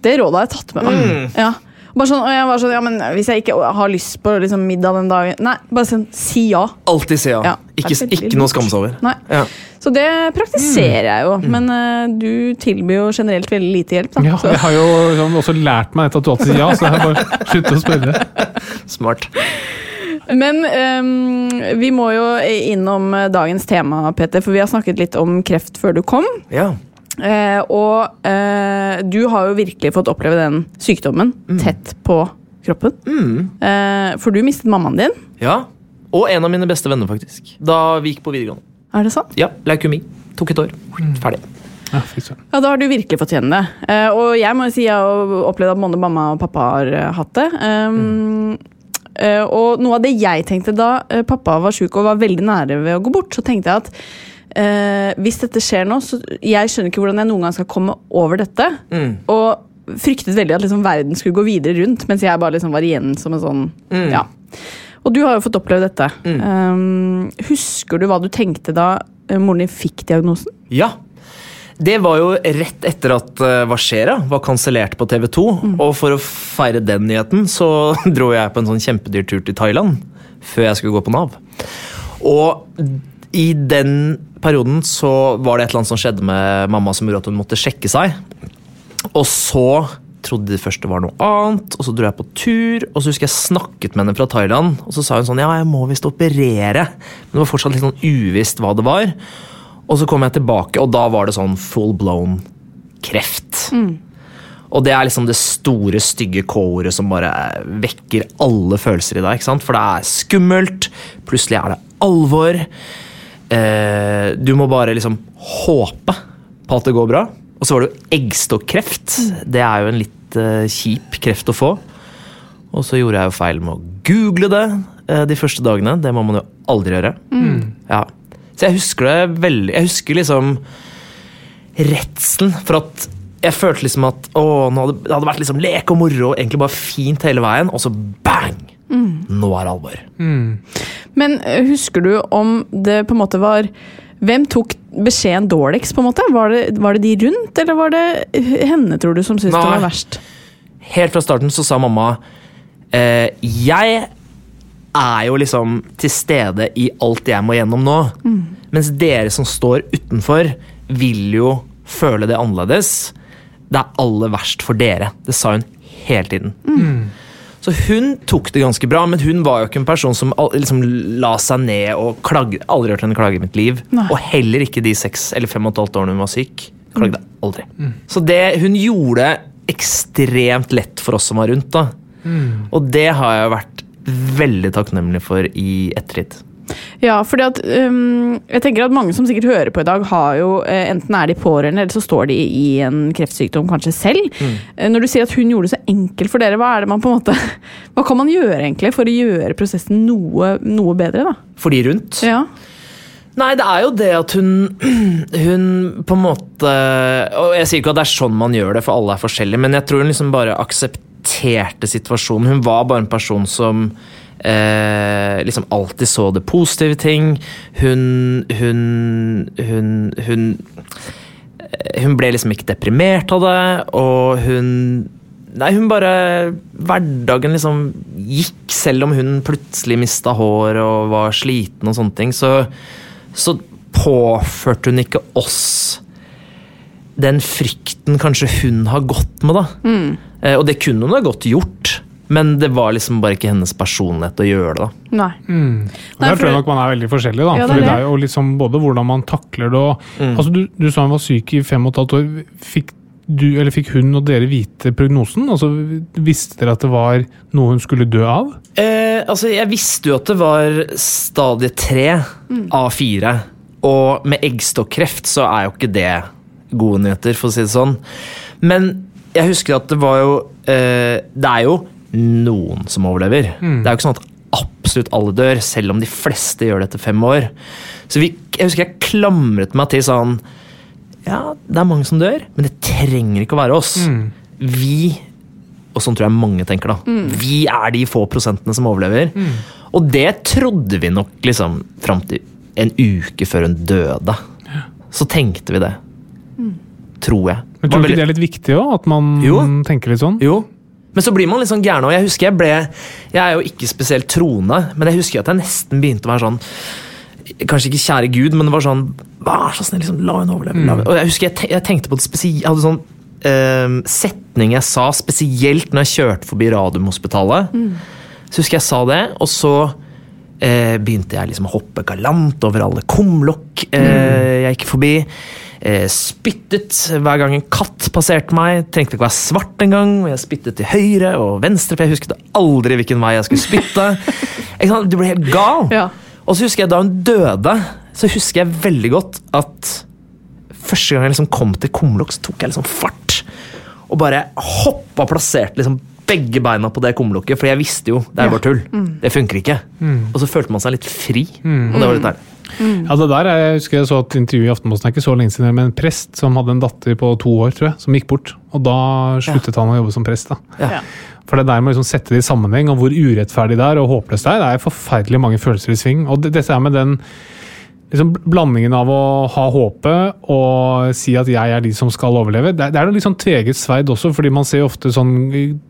Det rådet har jeg tatt med meg. Ja. Bare sånn, og jeg var sånn, ja, men Hvis jeg ikke har lyst på liksom, middag den dagen Nei, bare sånn, si ja. Alltid si ja. Ja, Ikke, ikke noe å skamme seg over. Nei. Ja. Så det praktiserer jeg jo. Men uh, du tilbyr jo generelt veldig lite hjelp. Da. Ja, Så- jeg har jo liksom, også lært meg at du alltid sier ja, så jeg har bare sluttet å spørre. [laughs] Smart. Men um, vi må jo innom dagens tema, Peter, for vi har snakket litt om kreft før du kom. Ja. Eh, og eh, du har jo virkelig fått oppleve den sykdommen tett på kroppen. Eh, for du mistet mammaen din. ja. Og en av mine beste venner, faktisk. Da vi gikk på videregående. Er det sant? Ja, Leukemi. Tok et år. Ferdig. Ja. Ja, Da har du virkelig fått kjenne det. Eh, og jeg må jo si jeg har opplevd at både mamma og pappa har hatt det. Um, eh, og noe av det jeg tenkte da pappa var sjuk og var veldig nære ved å gå bort, så tenkte jeg at eh, hvis dette skjer nå, så jeg skjønner ikke hvordan jeg noen gang skal komme over dette. Og fryktet veldig at liksom verden skulle gå videre rundt, mens jeg bare liksom var igjen som en sånn Ja. Og du har jo fått oppleve dette. Um, husker du hva du tenkte da eh, moren din fikk diagnosen? Ja. Det var jo rett etter at Hva skjer da? var kansellert på TV 2. Og for å feire den nyheten så [laughs] dro jeg på en sånn kjempedyr tur til Thailand før jeg skulle gå på Nav. Og i den perioden så var det et eller annet som skjedde med mamma som gjorde at hun måtte sjekke seg. Og så trodde de først det var noe annet, og så dro jeg på tur. Og så husker jeg snakket med henne fra Thailand, og så sa hun sånn Ja, jeg må visst operere. Men det var fortsatt litt sånn uvisst hva det var. Og så kom jeg tilbake, og da var det sånn full blown kreft. Og det er liksom det store, stygge K-ordet som bare vekker alle følelser i deg. ikke sant? For det er skummelt, plutselig er det alvor. Eh, du må bare liksom håpe på at det går bra. Og så var det jo eggstokkreft. Det er jo en litt eh, kjip kreft å få. Og så gjorde jeg jo feil med å google det eh, de første dagene. Det må man jo aldri gjøre. Ja. Så jeg husker det veldig Jeg husker liksom redselen for at jeg følte liksom at å, hadde, det hadde vært liksom lek og moro egentlig bare fint hele veien, og så bang! Nå er det alvor. Men eh, husker du om det på en måte var Hvem tok beskjeden dårligst? på en måte? Var det, var det de rundt, eller var det henne, tror du, som syntes det var verst? Helt fra starten så sa mamma eh, Jeg er jo liksom til stede i alt jeg må gjennom nå. Mens dere som står utenfor, vil jo føle det annerledes. Det er aller verst for dere. Det sa hun hele tiden. Så hun tok det ganske bra, men hun var jo ikke en person som liksom la seg ned og klagde. Aldri hørt henne klage i mitt liv. Nei. Og heller ikke de seks eller fem og et halvt årene hun var syk. Klagde aldri. Så det, hun gjorde ekstremt lett for oss som var rundt. da. Og det har jeg vært veldig takknemlig for i ettertid. Ja, fordi at um, Jeg tenker at mange som sikkert hører på i dag, har jo eh, enten er de pårørende, eller så står de i en kreftsykdom kanskje selv. Eh, Når du sier at hun gjorde det så enkelt for dere, hva er det man på en måte [laughs] Hva kan man gjøre egentlig for å gjøre prosessen noe, noe bedre, da? For de rundt. Ja. Nei, det er jo det at hun [clears throat] Hun på en måte Og jeg sier ikke at det er sånn man gjør det, for alle er forskjellige, men jeg tror hun liksom bare aksepterte situasjonen. Hun var bare en person som eh, liksom alltid så det positive ting. Hun Hun Hun Hun, hun ble liksom ikke deprimert av det, og hun Nei, hun bare Hverdagen liksom gikk, selv om hun plutselig mista hår og var sliten og sånne ting. Så, så påførte hun ikke oss den frykten kanskje hun har gått med, da. Eh, og det kunne hun ha godt gjort, men det var liksom bare ikke hennes personlighet å gjøre det. da. Nei. Og Nei, Der tror jeg nok man er veldig forskjellig. da. Ja, det er det det. er jo liksom både hvordan man takler det og altså du, du sa hun var syk i fem og et halvt år. Fikk du, eller fikk hun og dere vite prognosen? Altså, Visste dere at det var noe hun skulle dø av? Eh, altså, jeg visste jo at det var stadie tre av fire. Og med eggstokkreft så er jo ikke det gode nyheter, for å si det sånn. Men jeg husker at det var jo eh, Det er jo noen som overlever. Det er jo ikke sånn at absolutt alle dør, selv om de fleste gjør det etter fem år. Så vi, jeg husker jeg klamret meg til sånn Ja, det er mange som dør, men det trenger ikke å være oss. Vi og sånn tror jeg mange tenker, da. Vi er de få prosentene som overlever. Og det trodde vi nok liksom fram til en uke før hun døde. Så tenkte vi det. Tror jeg. Men Tror du ikke det er litt viktig òg? At man Jo. tenker litt sånn? jo. Men så blir man litt sånn gæren. Og jeg husker jeg ble Jeg er jo ikke spesielt troende, men jeg husker at jeg nesten begynte å være sånn Kanskje ikke kjære Gud, men det var sånn Vær så snill, liksom, la henne overleve. La. Og jeg husker jeg, te jeg tenkte på det spesielt Jeg hadde sånn eh, setning jeg sa spesielt når jeg kjørte forbi Radiumhospitalet. Så husker jeg sa det, og så eh, begynte jeg liksom å hoppe galant over alle kumlokk eh, jeg gikk forbi. Eh, spyttet hver gang en katt passerte meg. Trengte ikke være svart engang. Jeg spyttet til høyre og venstre, for jeg husket aldri hvilken vei jeg skulle spytte. [laughs] Du ble helt gal. Ja. Og så husker jeg da hun døde, så husker jeg veldig godt at første gang jeg liksom kom til kumlokk, så tok jeg liksom fart. Og bare hoppa og plasserte liksom begge beina på det kumlokket, for jeg visste jo det er bare tull. Det funker ikke. Og så følte man seg litt fri, og det var litt deilig. Ja, det der, er- Jeg husker jeg så et intervju i Aftenposten ikke så lenge siden med en prest som hadde en datter på to år, tror jeg, som gikk bort. Og da sluttet han å jobbe som prest. da. Ja. For det der med å liksom sette det i sammenheng, og hvor urettferdig det er, og håpløst det er, det er forferdelig mange følelser i sving. Og det, dette er med den liksom, blandingen av å ha håpet og si at jeg er de som skal overleve. Det, er- noe litt sånn tveget sverd også, fordi man ser ofte sånn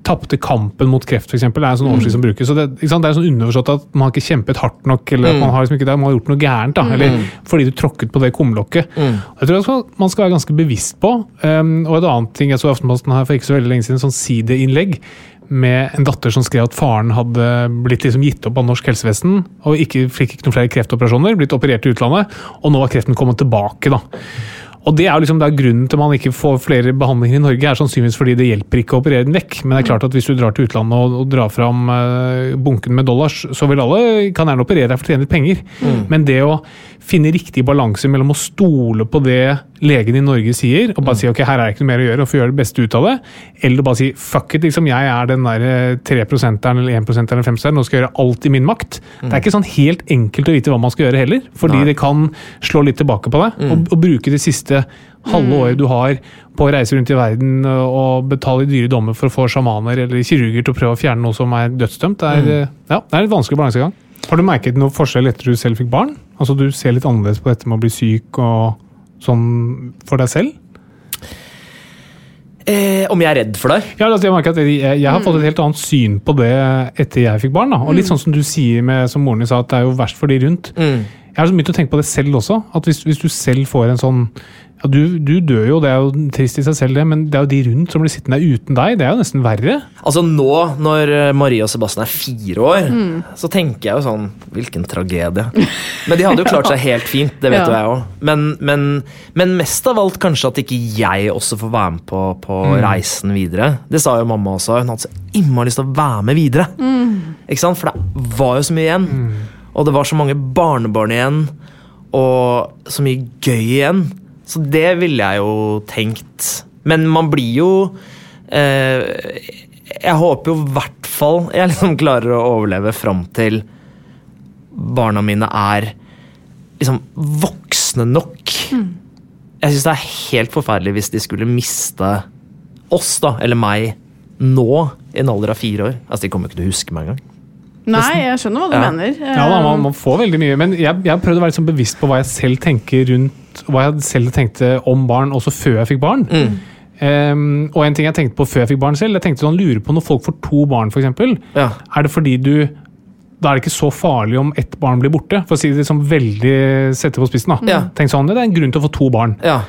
tapte kampen mot kreft, f.eks. Det er en sånn overskrift som brukes. Så det, det er sånn underforstått at man har ikke kjempet hardt nok, eller at man har liksom ikke man har gjort noe gærent. da, Eller fordi du tråkket på det kumlokket. Jeg tror også man skal være ganske bevisst på. Um, og et annet ting jeg så i Aftenposten her for ikke så veldig lenge siden, sånn sideinnlegg med en datter som skrev at faren hadde blitt liksom gitt opp av norsk helsevesen og ikke, fikk ikke noen flere kreftoperasjoner, blitt operert i utlandet, og nå var kreften kommet tilbake. da. Og Det er jo liksom det er grunnen til man ikke får flere behandlinger i Norge, er sannsynligvis fordi det hjelper ikke å operere den vekk. Men det er klart at hvis du drar til utlandet og, og drar fram eh, bunken med dollars, så vil alle kan gjerne operere deg for å tjene litt penger. Men det å finne riktig balanse mellom å stole på det legen i Norge sier, og bare si ok, her er det ikke noe mer å gjøre, og få gjøre det beste ut av det, eller bare si fuck it, liksom, jeg er den der 3% eller 1% eller 5% nå skal jeg gjøre alt i min makt. Det er ikke sånn helt enkelt å vite hva man skal gjøre heller, fordi Nei. det kan slå litt tilbake på deg, og, og bruke det siste halve året du har på å reise rundt i verden og betale i dyre dommer for å få sjamaner eller kirurger til å prøve å fjerne noe som er dødsdømt. Det er, mm. ja, det er litt vanskelig balansegang. Har du merket noe forskjell etter du selv fikk barn? Altså Du ser litt annerledes på dette med å bli syk og sånn for deg selv? Eh, om jeg er redd for deg? Ja, altså jeg, merker at jeg, jeg har fått et helt annet syn på det etter jeg fikk barn. Da. Og litt sånn som du sier med, som moren din sa, at det er jo verst for de rundt. Jeg har så begynt å tenke på det selv også. At hvis, hvis du selv får en sånn ja, du, du dør jo, det er jo trist i seg selv, det, men det er jo de rundt som blir sittende der uten deg. Det er jo nesten verre. Altså Nå når eh, Marie og Sebastian er fire år, så tenker jeg jo sånn Hvilken tragedie. Men de hadde jo klart seg [laughs] helt fint, det vet Ja. jo jeg òg. Men, men, men mest av alt kanskje at ikke jeg også får være med på, på reisen videre. Det sa jo mamma også. Hun hadde så innmari lyst til å være med videre. Ikke sant? For det var jo så mye igjen. Og det var så mange barnebarn igjen. Og så mye gøy igjen. Så det ville jeg jo tenkt. Men man blir jo eh, Jeg håper jo i hvert fall jeg liksom klarer å overleve fram til barna mine er liksom voksne nok. Jeg syns det er helt forferdelig hvis de skulle miste oss, da, eller meg, nå i en alder av fire år. Altså, De kommer ikke til å huske meg engang. Nei, jeg skjønner hva du Ja. mener. Ja, da, man, man får veldig mye, men jeg, jeg prøvde å være sånn bevisst på hva jeg selv tenker rundt hva jeg selv tenkte om barn, også før jeg fikk barn. Em, og en ting jeg tenkte på før jeg fikk barn selv, jeg tenkte sånn, lurer på når folk får to barn, f.eks. Ja. Er det fordi du da er det ikke så farlig om ett barn blir borte, for å si det liksom veldig sette på spissen. da. Ja. Tenk sånn, Det er en grunn til å få to barn. ja.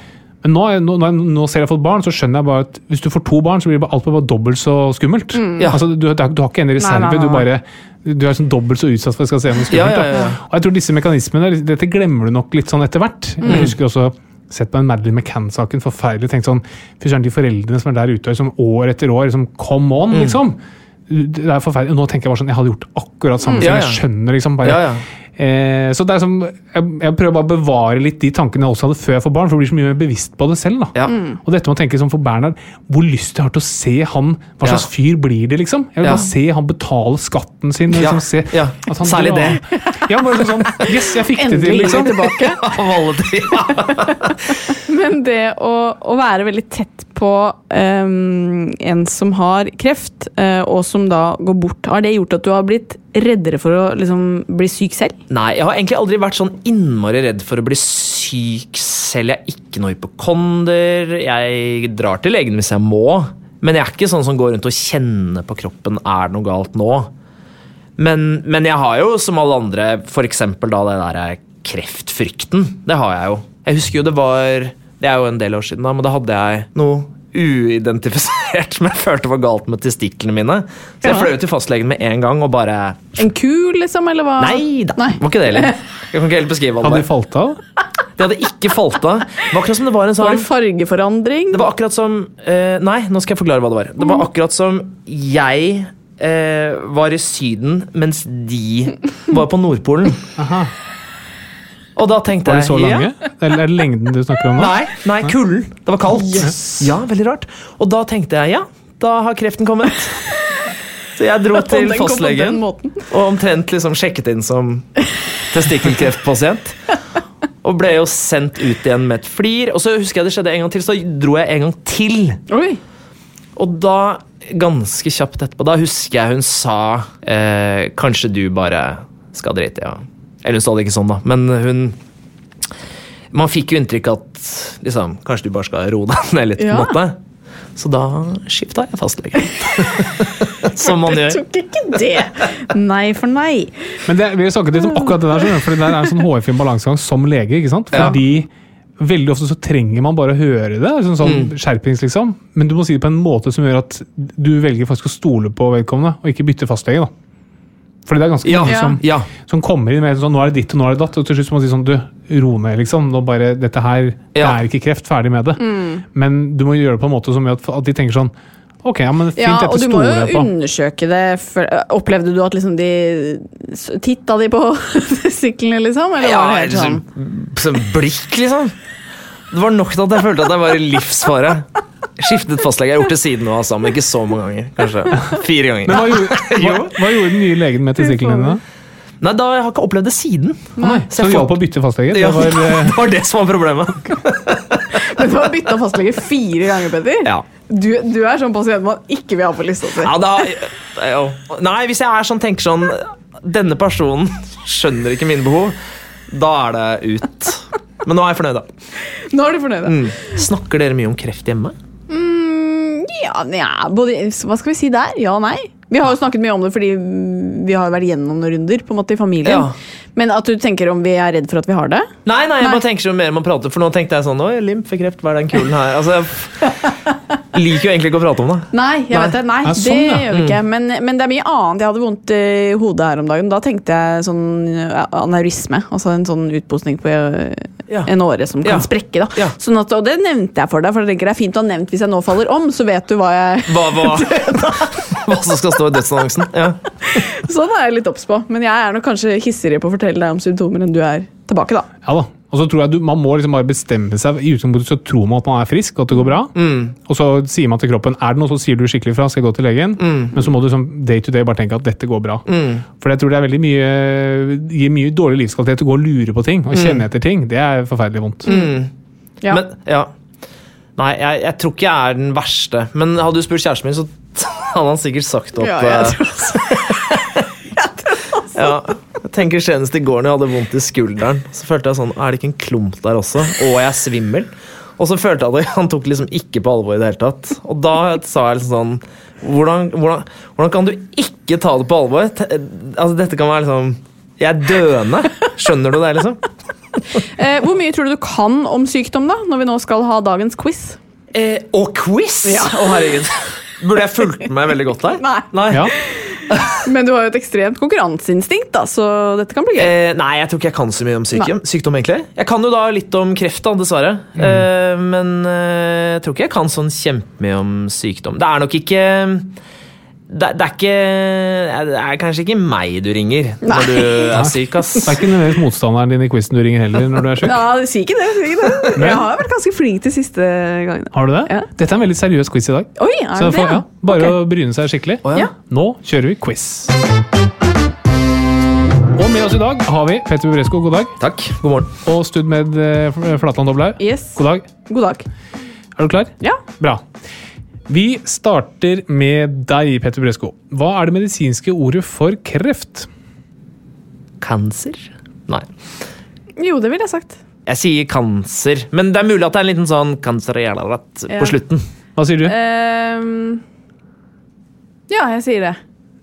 Men nå, nå, nå, ser jeg fått barn, så skjønner jeg bare at hvis du får to barn, så blir det bare, alt bare dobbelt så skummelt. Ja. Altså, du, du, har- du har ikke en reserve, Nei, nei, nei, du bare du er sånn dobbelt så utsatt for at det skal se noe skummelt. Ja, ja. Og jeg tror disse mekanismene, dette glemmer du nok litt sånn etter hvert. Mm. Jeg husker også sett på den Madeleine McCann-saken, forferdelig. Tenkt sånn Fy søren, de foreldrene som er der ute liksom år etter år, liksom, come Mm. on, liksom. Det er forferdelig. Nå tenker jeg bare sånn, jeg hadde gjort akkurat samme ting. Ja, ja. jeg skjønner, liksom. bare Ja, ja. Eh, så det er som, jeg, jeg prøver bare å bevare litt de tankene jeg også hadde før jeg får barn, for jeg blir så mye mer bevisst på det selv. da. Ja. Og dette med å tenke som for Bernhard, hvor lyst jeg har til å se han Hva slags Ja. fyr blir det, liksom? Jeg vil Ja. bare se han betale skatten sin. Liksom, se ja. at han Særlig det. [laughs] Ja, bare sånn, sånn Yes, jeg fikk det til, Endelig liksom. tilbake. [laughs] Av alle de. [laughs] Men det å, å være veldig tett på um, en som har kreft, uh, og som da går bort, har det gjort at du har blitt reddere for å liksom, bli syk selv? Nei, jeg har egentlig aldri vært sånn innmari redd for å bli syk selv. Jeg er ikke noe hypokonder. Jeg drar til legen hvis jeg må. Men jeg er ikke sånn som går rundt og kjenner på kroppen er det noe galt nå. Men, men jeg har jo, som alle andre, f.eks. da det der kreftfrykten. Det har jeg jo. Jeg husker jo det var Det er jo en del år siden, da, men da hadde jeg noe uidentifisert [laughs] som jeg følte var galt med testiklene mine. Så jeg Ja. fløy til fastlegen med en gang og bare En ku, liksom? Eller hva? Nei da, Nei. det var ikke det heller. [laughs] Jeg kan ikke helt beskrive hva Hadde det de falt av? Det hadde ikke falt av. Det var akkurat som det var en Var sånn det fargeforandring? Det var akkurat som uh, Nei, nå skal jeg forklare hva det var. Det var akkurat som jeg uh, var i Syden, mens de var på Nordpolen. Aha. Og da tenkte Var de så så ja, lange? Eller er det lengden du snakker om nå? Nei, nei, kulden. Det var kaldt. Ja, veldig rart. Og da tenkte jeg ja, da har kreften kommet. [laughs] Så jeg dro til fastlegen og omtrent liksom sjekket inn som testikkelkreftpasient. Og ble jo sendt ut igjen med et flir. Og så husker jeg det skjedde en gang til, så dro jeg en gang til. Oi. Og da, ganske kjapt etterpå, da husker jeg hun sa eh, Kanskje du bare skal drite i ja. Eller hun sa det ikke sånn, da, men hun Man fikk jo inntrykk at liksom, kanskje du bare skal roe deg [laughs] ned litt. på en måte. Så da skifta jeg fastlege. [laughs] Som man gjør. Du tok ikke det. Nei for nei. Men det, vi har snakket litt om akkurat det der, for det det er en sånn hårfin balansegang som lege. ikke sant? Ja. Fordi veldig ofte så trenger man bare å høre det, sånn, sånn Mm. skjerpings liksom. Men du må si det på en måte som gjør at du velger faktisk å stole på vedkommende, og ikke bytte fastlege. da. Fordi det er ganske Ja, mange som, ja. som kommer inn med sånn, nå er det ditt og nå er det datt, og til slutt må man si sånn, du, ro ned liksom, nå bare, dette her, det er ikke kreft, ferdig med det. Men du må gjøre det på en måte som gjør at, at de tenker sånn, ok, ja, men fint, Ja, og du må jo undersøke det. For, Opplevde du at liksom de Titta de på [laughs] syklene, liksom? Eller Ja, var det helt sånn? liksom, som blikk, liksom. Det var nok til at jeg følte at jeg var i livsfare. Skiftet fastlege. Jeg har gjort det siden nå, altså, men ikke så mange ganger. Kanskje fire ganger. Men hva gjorde, [laughs] hva, hva gjorde den nye legen med testiklene dine? Nei, da, Jeg har ikke opplevd det siden. Nei, så du hjalp å bytte fastlege? Ja, Det var, eh, [laughs] det var det som var problemet. [laughs] Men du har bytta fastlege fire ganger, Petter. Ja. Du, du er sånn pasient man ikke vil ha på lista si. Ja, da, ja. Nei, hvis jeg er sånn, tenker sånn Denne personen skjønner ikke mine behov. Da er det ut. Men nå er jeg fornøyd, da. Nå er du fornøyd? Mm. Snakker dere mye om kreft hjemme? Mm, ja, ja både, hva skal vi si der? Ja og nei. Vi har jo snakket mye om det fordi vi har vært gjennom noen runder på en måte i familien. Ja. Men at du tenker om vi er redd for at vi har det? Nei, nei, jeg Nei. bare tenker så mer man prater For nå tenkte jeg sånn Oi, lymfekreft, hva er den kulen her? Altså, jeg liker jo egentlig ikke å prate om det. Nei, jeg Nei. vet det. Nei, det, sånn, det gjør vi ikke. Men, men det er mye annet. Jeg hadde vondt i hodet her om dagen. Da tenkte jeg sånn aneurisme. Altså en sånn utposning på Ja. en åre som kan Ja. sprekke. da. Ja. Sånn at, og det nevnte jeg for deg, for jeg tenker det er fint å ha nevnt hvis jeg nå faller om, så vet du hva jeg Hva, hva, [laughs] [laughs] hva som skal stå i dødsannonsen? Ja. [laughs] Sånn er jeg litt obs på. Men jeg er nok kanskje hissigere på å fortelle deg om symptomer enn du er tilbake, da. ja da. Og så tror jeg du, Man må liksom bare bestemme seg. I utgangspunktet så tror man at man er frisk og at det går bra. Og så sier man til kroppen er det noe, så sier du skikkelig fra. skal jeg gå til legen. Men så må du som day to day bare tenke at dette går bra. For jeg tror det er veldig mye gir mye dårlig livskvalitet å gå og lure på ting og kjenne etter ting. Det er forferdelig vondt. Ja. Men, ja. Nei, jeg, jeg tror ikke jeg er den verste. Men hadde du spurt kjæresten min, så [laughs] hadde han sikkert sagt opp Ja, jeg eh, tror. [laughs] Ja, jeg tenker Senest i går når jeg hadde vondt i skulderen, så følte jeg sånn Er det ikke en klump der også? Og jeg er svimmel. Og så følte jeg at han tok liksom ikke på alvor i det hele tatt. Og da sa jeg liksom sånn Hvordan, hvordan, hvordan kan du ikke ta det på alvor? Altså, dette kan være liksom Jeg er døende. Skjønner du det, liksom? Eh, hvor mye tror du du kan om sykdom, da, når vi nå skal ha dagens quiz? Eh, og quiz! Å, herregud. Burde jeg fulgt med veldig godt der? [laughs] Nei. Ja. [laughs] Men du har jo et ekstremt konkurranseinstinkt, da, så dette kan bli gøy. Eh, nei, jeg tror ikke jeg kan så mye om sykdom, sykdom egentlig. Jeg kan jo da litt om kreft, da, dessverre. Eh, men eh, jeg tror ikke jeg kan sånn kjempemye om sykdom. Det er nok ikke det, det er ikke Det er kanskje ikke meg du ringer når du er syk, ass. Det er ikke nødvendigvis motstanderen din i quizen du ringer heller når du er syk. Ja, si ikke det. Sier ikke det. [laughs] Jeg har vært ganske flink de siste gangene. Har du det? Ja. Dette er en veldig seriøs quiz i dag. Oi, er Så det Får, det? ja, bare okay. å bryne seg skikkelig. Oh, ja. Ja. Nå kjører vi quiz. Og med oss i dag har vi Petter Bubresko, god dag. Takk. God morgen. Og Stud med eh, Flatland Doblaug. Yes. God dag. God dag. Er du klar? Ja. Bra. Vi starter med deg, Petter Bresko. Hva er det medisinske ordet for kreft? Cancer? Nei. Jo, det ville jeg sagt. Jeg sier cancer, men det er mulig at det er en liten sånn kanserjalarat Ja. på slutten. Hva sier du? Um, ja, jeg sier det.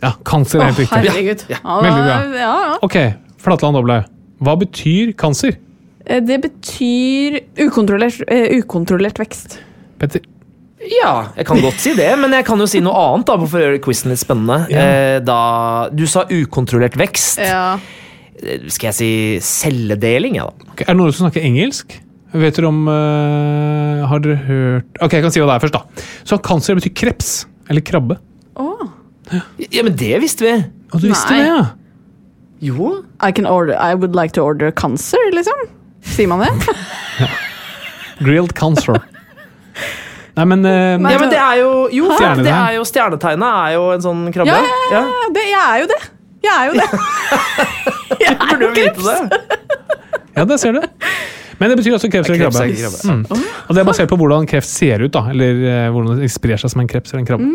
Ja, cancer er helt riktig. herregud. Ja, Veldig bra. Ja, ja. Ok, Flatland Doblaug. Hva betyr kanser? Eh, Det betyr ukontrollert, eh, ukontrollert vekst. Petter? Ja, jeg kan godt si det, men jeg kan jo si noe annet da, for å gjøre quizen litt spennende. Ja. Eh, da, du sa ukontrollert vekst. Ja. Eh, Skal jeg si celledeling, ja da? Okay, er det noen som snakker engelsk? Vet dere om uh, Har dere hørt Ok, jeg kan si hva det er først, da. Så cancer betyr kreps. Eller krabbe. Åh. Ja, men det visste vi. Og du visste Nei. det, ja? Jo. I, can order, I would like to order cancer, liksom. Sier man det? [laughs] Grilled cancer. Nei, men, uh, Nei. Ja, men det er jo Jo, Stjernetegn. det er jo stjernetegnet er jo en sånn krabbe. Ja, ja, ja, ja. Det, jeg er jo det. Jeg er jo det. [laughs] Jeg er jo kreps. det. Ja, det ser du. Men det betyr også kreps eller krabbe. krabbe. Mm. Og det er basert på hvordan kreft ser ut, da. Eller eh, hvordan det sprer seg som en kreps eller en krabbe.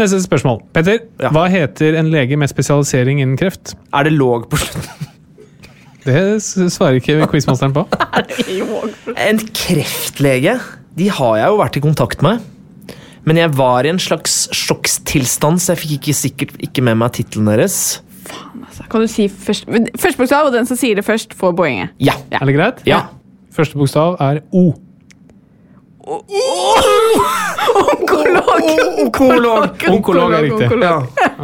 Neste spørsmål. Petter, Ja. hva heter en lege med spesialisering innen kreft? Er det låg på slutten? Det svarer ikke quizmasteren på. [laughs] En kreftlege? De har jeg jo vært i kontakt med. Men jeg var i en slags sjokkstilstand, så jeg fikk ikke sikkert ikke med meg tittelen deres. Kan du si først Første bokstav, og den som sier det først, får poenget. Ja. Ja. Er det greit? Ja. Første bokstav er O. Onkolog! Onkolog. Onkolog er riktig. Ja.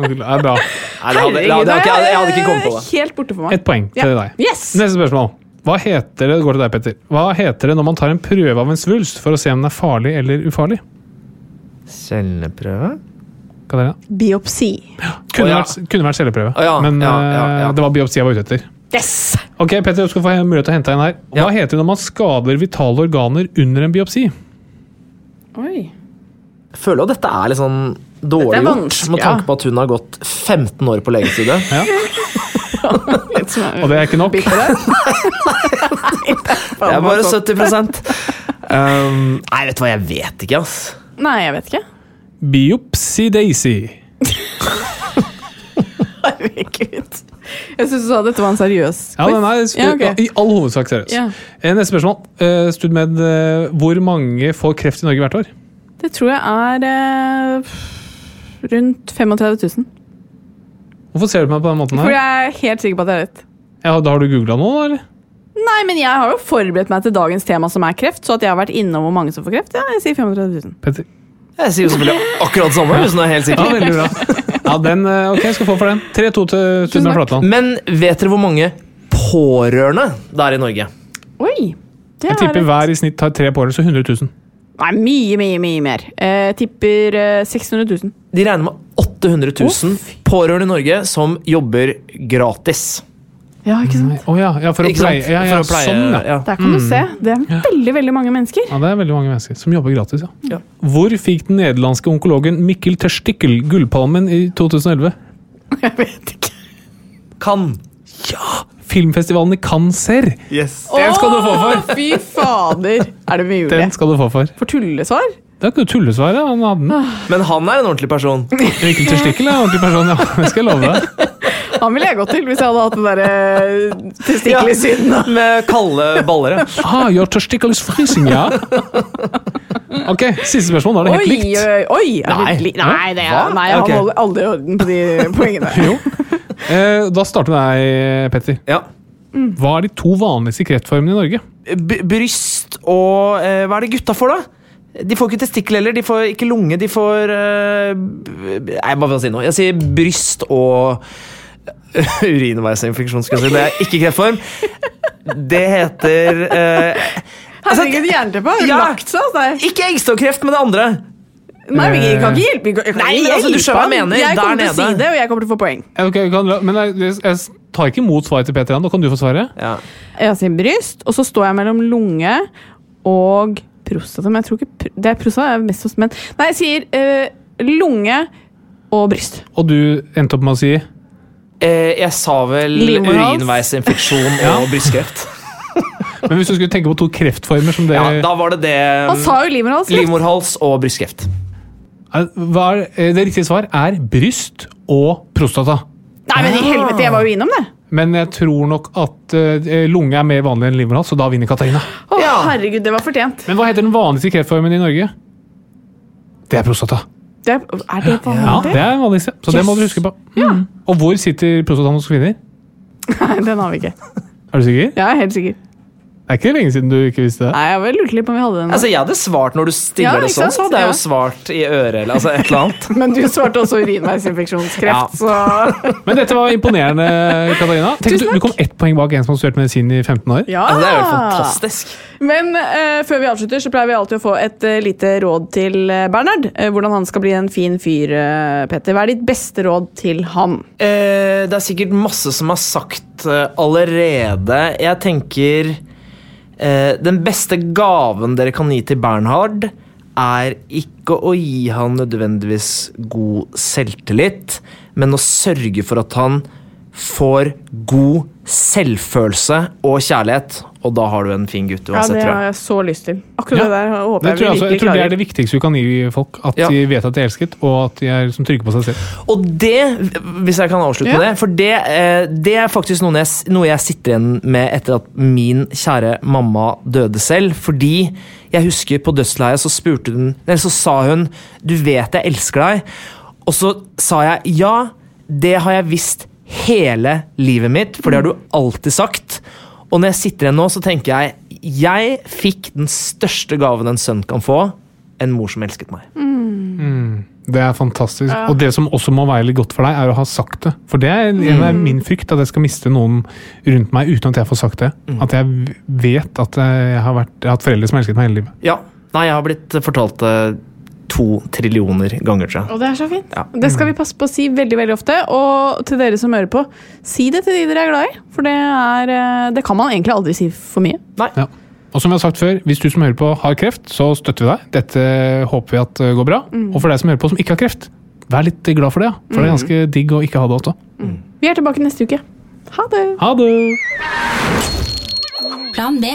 Det er bra. Nei, det hadde, det hadde jeg, hadde, jeg hadde ikke kommet på det. Helt borte for meg. Ett poeng til Ja. deg. Yes! Neste spørsmål. Hva heter det, det går til deg, Petter. Hva heter det når man tar en prøve av en svulst for å se om den er farlig eller ufarlig? Celleprøve? Hva er det? da? Biopsi. Kunne, oh, ja. vært, kunne vært celleprøve, oh, ja. men Ja, ja, ja. eh, det var biopsi jeg var ute etter. Yes! Ok, Petter, du skal få mulighet til å hente en her. Hva Ja. heter det når man skader vitale organer under en biopsi? Oi. Jeg føler at dette er litt sånn dårlig gjort, med tanke på at hun har gått 15 år på legestudiet. Ja. [laughs] [laughs] Og det er ikke nok. Det. [laughs] Det er bare 70 [laughs] um, Nei, vet du hva, jeg vet ikke, ass. Nei, jeg vet ikke. Biopsi-daisy. Herregud. Jeg syns du sa dette var en seriøs Ja, nei, nei, Ja, okay. i all hovedsak seriøs. Ja. Eh, Neste spørsmål. Uh, Studmed, uh, hvor mange får kreft i Norge hvert år? Det tror jeg er uh, rundt 35 000. Hvorfor ser du på meg på den måten her? Fordi jeg er helt sikker på at jeg vet. Ja, da har du googla noe, eller? Nei, men jeg har jo forberedt meg til dagens tema, som er kreft. Så at jeg har vært innom hvor mange som får kreft. Ja, jeg sier 35 000. Petter? Jeg sier jo selvfølgelig akkurat samme, hvis du er helt Ja, veldig bra. Ja, den, eh, ok, jeg skal få for den. 3-2 til Studmed. Flatland. Men vet dere hvor mange pårørende det er i Norge? Oi! Det Jeg tipper er- hver i snitt har tre pårørende, så 100 000. Nei, mye, mye, mye mer. Jeg tipper eh, 600 000. De regner med 800 000 pårørende i Norge som jobber gratis. Ja, ikke sant? Å ja, ja, for å Ikke pleie. Ja, ja, For å pleie sånn, ja. ja. Der kan du se. Det er veldig, veldig mange mennesker. ja. Det er veldig mange mennesker som jobber gratis, ja. Ja. Hvor fikk den nederlandske onkologen Mikkel Terstikkel gullpalmen i 2011? [laughs] Jeg vet ikke. Kan. Ja! Filmfestivalen i Cancer! Yes. Den skal du få for! Fy fader! Er det mulig? Den skal du få for. For tullesvar? Det er ikke noe tullesvar. Han hadde den. Men han er en ordentlig person. Mikkel Testikkel er en ordentlig person, ja. Det skal jeg love deg. [laughs] Han ville jeg gått til hvis jeg hadde hatt den derre testikkel i syden. [laughs] Med kalde baller. ja. Ah, your testicle is freezing, ja. Ok, siste spørsmål. Da er det helt Oi, likt. oi, oi! Nei. det Nei, det er, nei, jeg okay. holder aldri orden på de [laughs] poengene. Jo. Eh, da starter vi med deg, Petter. Ja. Hva er de to vanligste kreftformene i Norge? B bryst og eh, Hva er det gutta får, da? De får ikke testikkel heller, de får ikke lunge, de får uh, Nei, bare for å si noe. Jeg sier bryst og [laughs] urinveisinfeksjon, skal jeg si. Det er ikke kreftform. Det heter eh, altså, Herregud, jernteppe har Ja. lagt seg hos deg. Ikke eggstokkreft, men det andre. Nei, men jeg kan ikke hjelpe. Jeg kan, Nei, jeg, altså, du skjønner hva jeg mener, Jeg der kommer til å si det, og jeg kommer til å få poeng. Okay, kan, men jeg, jeg tar ikke imot svaret til Peter igjen. Nå kan du få svaret. Ja. Jeg sier bryst, og så står jeg mellom lunge og prostata. Men jeg tror ikke det er prostata er mest hos menn. Nei, jeg sier uh, lunge og bryst. Og du endte opp med å si Eh, jeg sa vel Livmorhals. urinveisinfeksjon [laughs] Ja. og brystkreft. [laughs] Men hvis du skulle tenke på to kreftformer som det Ja, da var det det Han sa jo livmorhals. Livmorhals og brystkreft. Hva er, eh, Det riktige svar er bryst og prostata. Nei, men i helvete, jeg var jo innom det. Men jeg tror nok at uh, lunge er mer vanlig enn livmorhals, så da vinner Katarina. Å, Ja. herregud, det var fortjent. Men hva heter den vanligste kreftformen i Norge? Det er prostata. Det er, er det vanlig? Ja, det er den vanligste, så det må du huske på. Mm. Og hvor sitter prostataen hos kvinner? [laughs] Nei, den har vi ikke. Er du sikker? Jeg er helt sikker. Er ikke lenge siden du ikke visste det. Nei, jeg var lurte litt på om vi hadde den. Altså, Jeg hadde svart når du stiller Ja, det sånn, så hadde jeg Ja. jo svart i øret eller altså et eller annet. [laughs] Men du svarte også urinveisinfeksjonskreft, så [laughs] Men dette var imponerende, Katarina. Tenk takk. du, du kom ett poeng bak en som har studert medisin i 15 år. Ja! Altså, det er jo fantastisk. Men uh, før vi avslutter, så pleier vi alltid å få et uh, lite råd til eh, Bernhard. Uh, hvordan han skal bli en fin fyr, Petter. Hva er ditt beste råd til han? Eh, det er sikkert masse som er sagt allerede. Jeg tenker eh, Den beste gaven dere kan gi til Bernhard, er ikke å gi han nødvendigvis god selvtillit, men å sørge for at han får god selvfølelse og kjærlighet. Og da har du en fin gutt Ja, Det har jeg. jeg så lyst til. Akkurat Ja, det der håper Det jeg tror jeg, vi jeg tror det er det viktigste du kan gi folk. At Ja. de vet at de er elsket, og at de er som trygge på seg selv. Og det, hvis jeg kan avslutte med det, for det, eh, det er faktisk noe jeg, noe jeg sitter igjen med etter at min kjære mamma døde selv. Fordi jeg husker på dødsleiet så spurte hun Eller så sa hun 'Du vet jeg elsker deg'. Og så sa jeg ja, det har jeg visst hele livet mitt, for det har du alltid sagt. Og når jeg sitter igjen nå, så tenker jeg jeg fikk den største gaven en sønn kan få. En mor som elsket meg. Det er fantastisk. Og det som også må være litt godt for deg, er å ha sagt det. For det er en Mm. min frykt, at jeg skal miste noen rundt meg uten at jeg får sagt det. Mm. At jeg vet at jeg har, vært, jeg har hatt foreldre som har elsket meg hele livet. Ja. Nei, jeg har blitt fortalt det to trillioner ganger, tror jeg. Og det er så fint. Ja. Det skal vi passe på å si veldig veldig ofte. Og til dere som hører på, si det til de dere er glad i. For det, er, eh, det kan man egentlig aldri si for mye. Nei. Ja. Og som vi har sagt før, hvis du som hører på har kreft, så støtter vi deg. Dette håper vi at går bra. Mm. Og for deg som hører på som ikke har kreft, vær litt glad for det. For For det er ganske digg å ikke ha det også. Vi er tilbake neste uke. Ha det! Ha det! Plan B.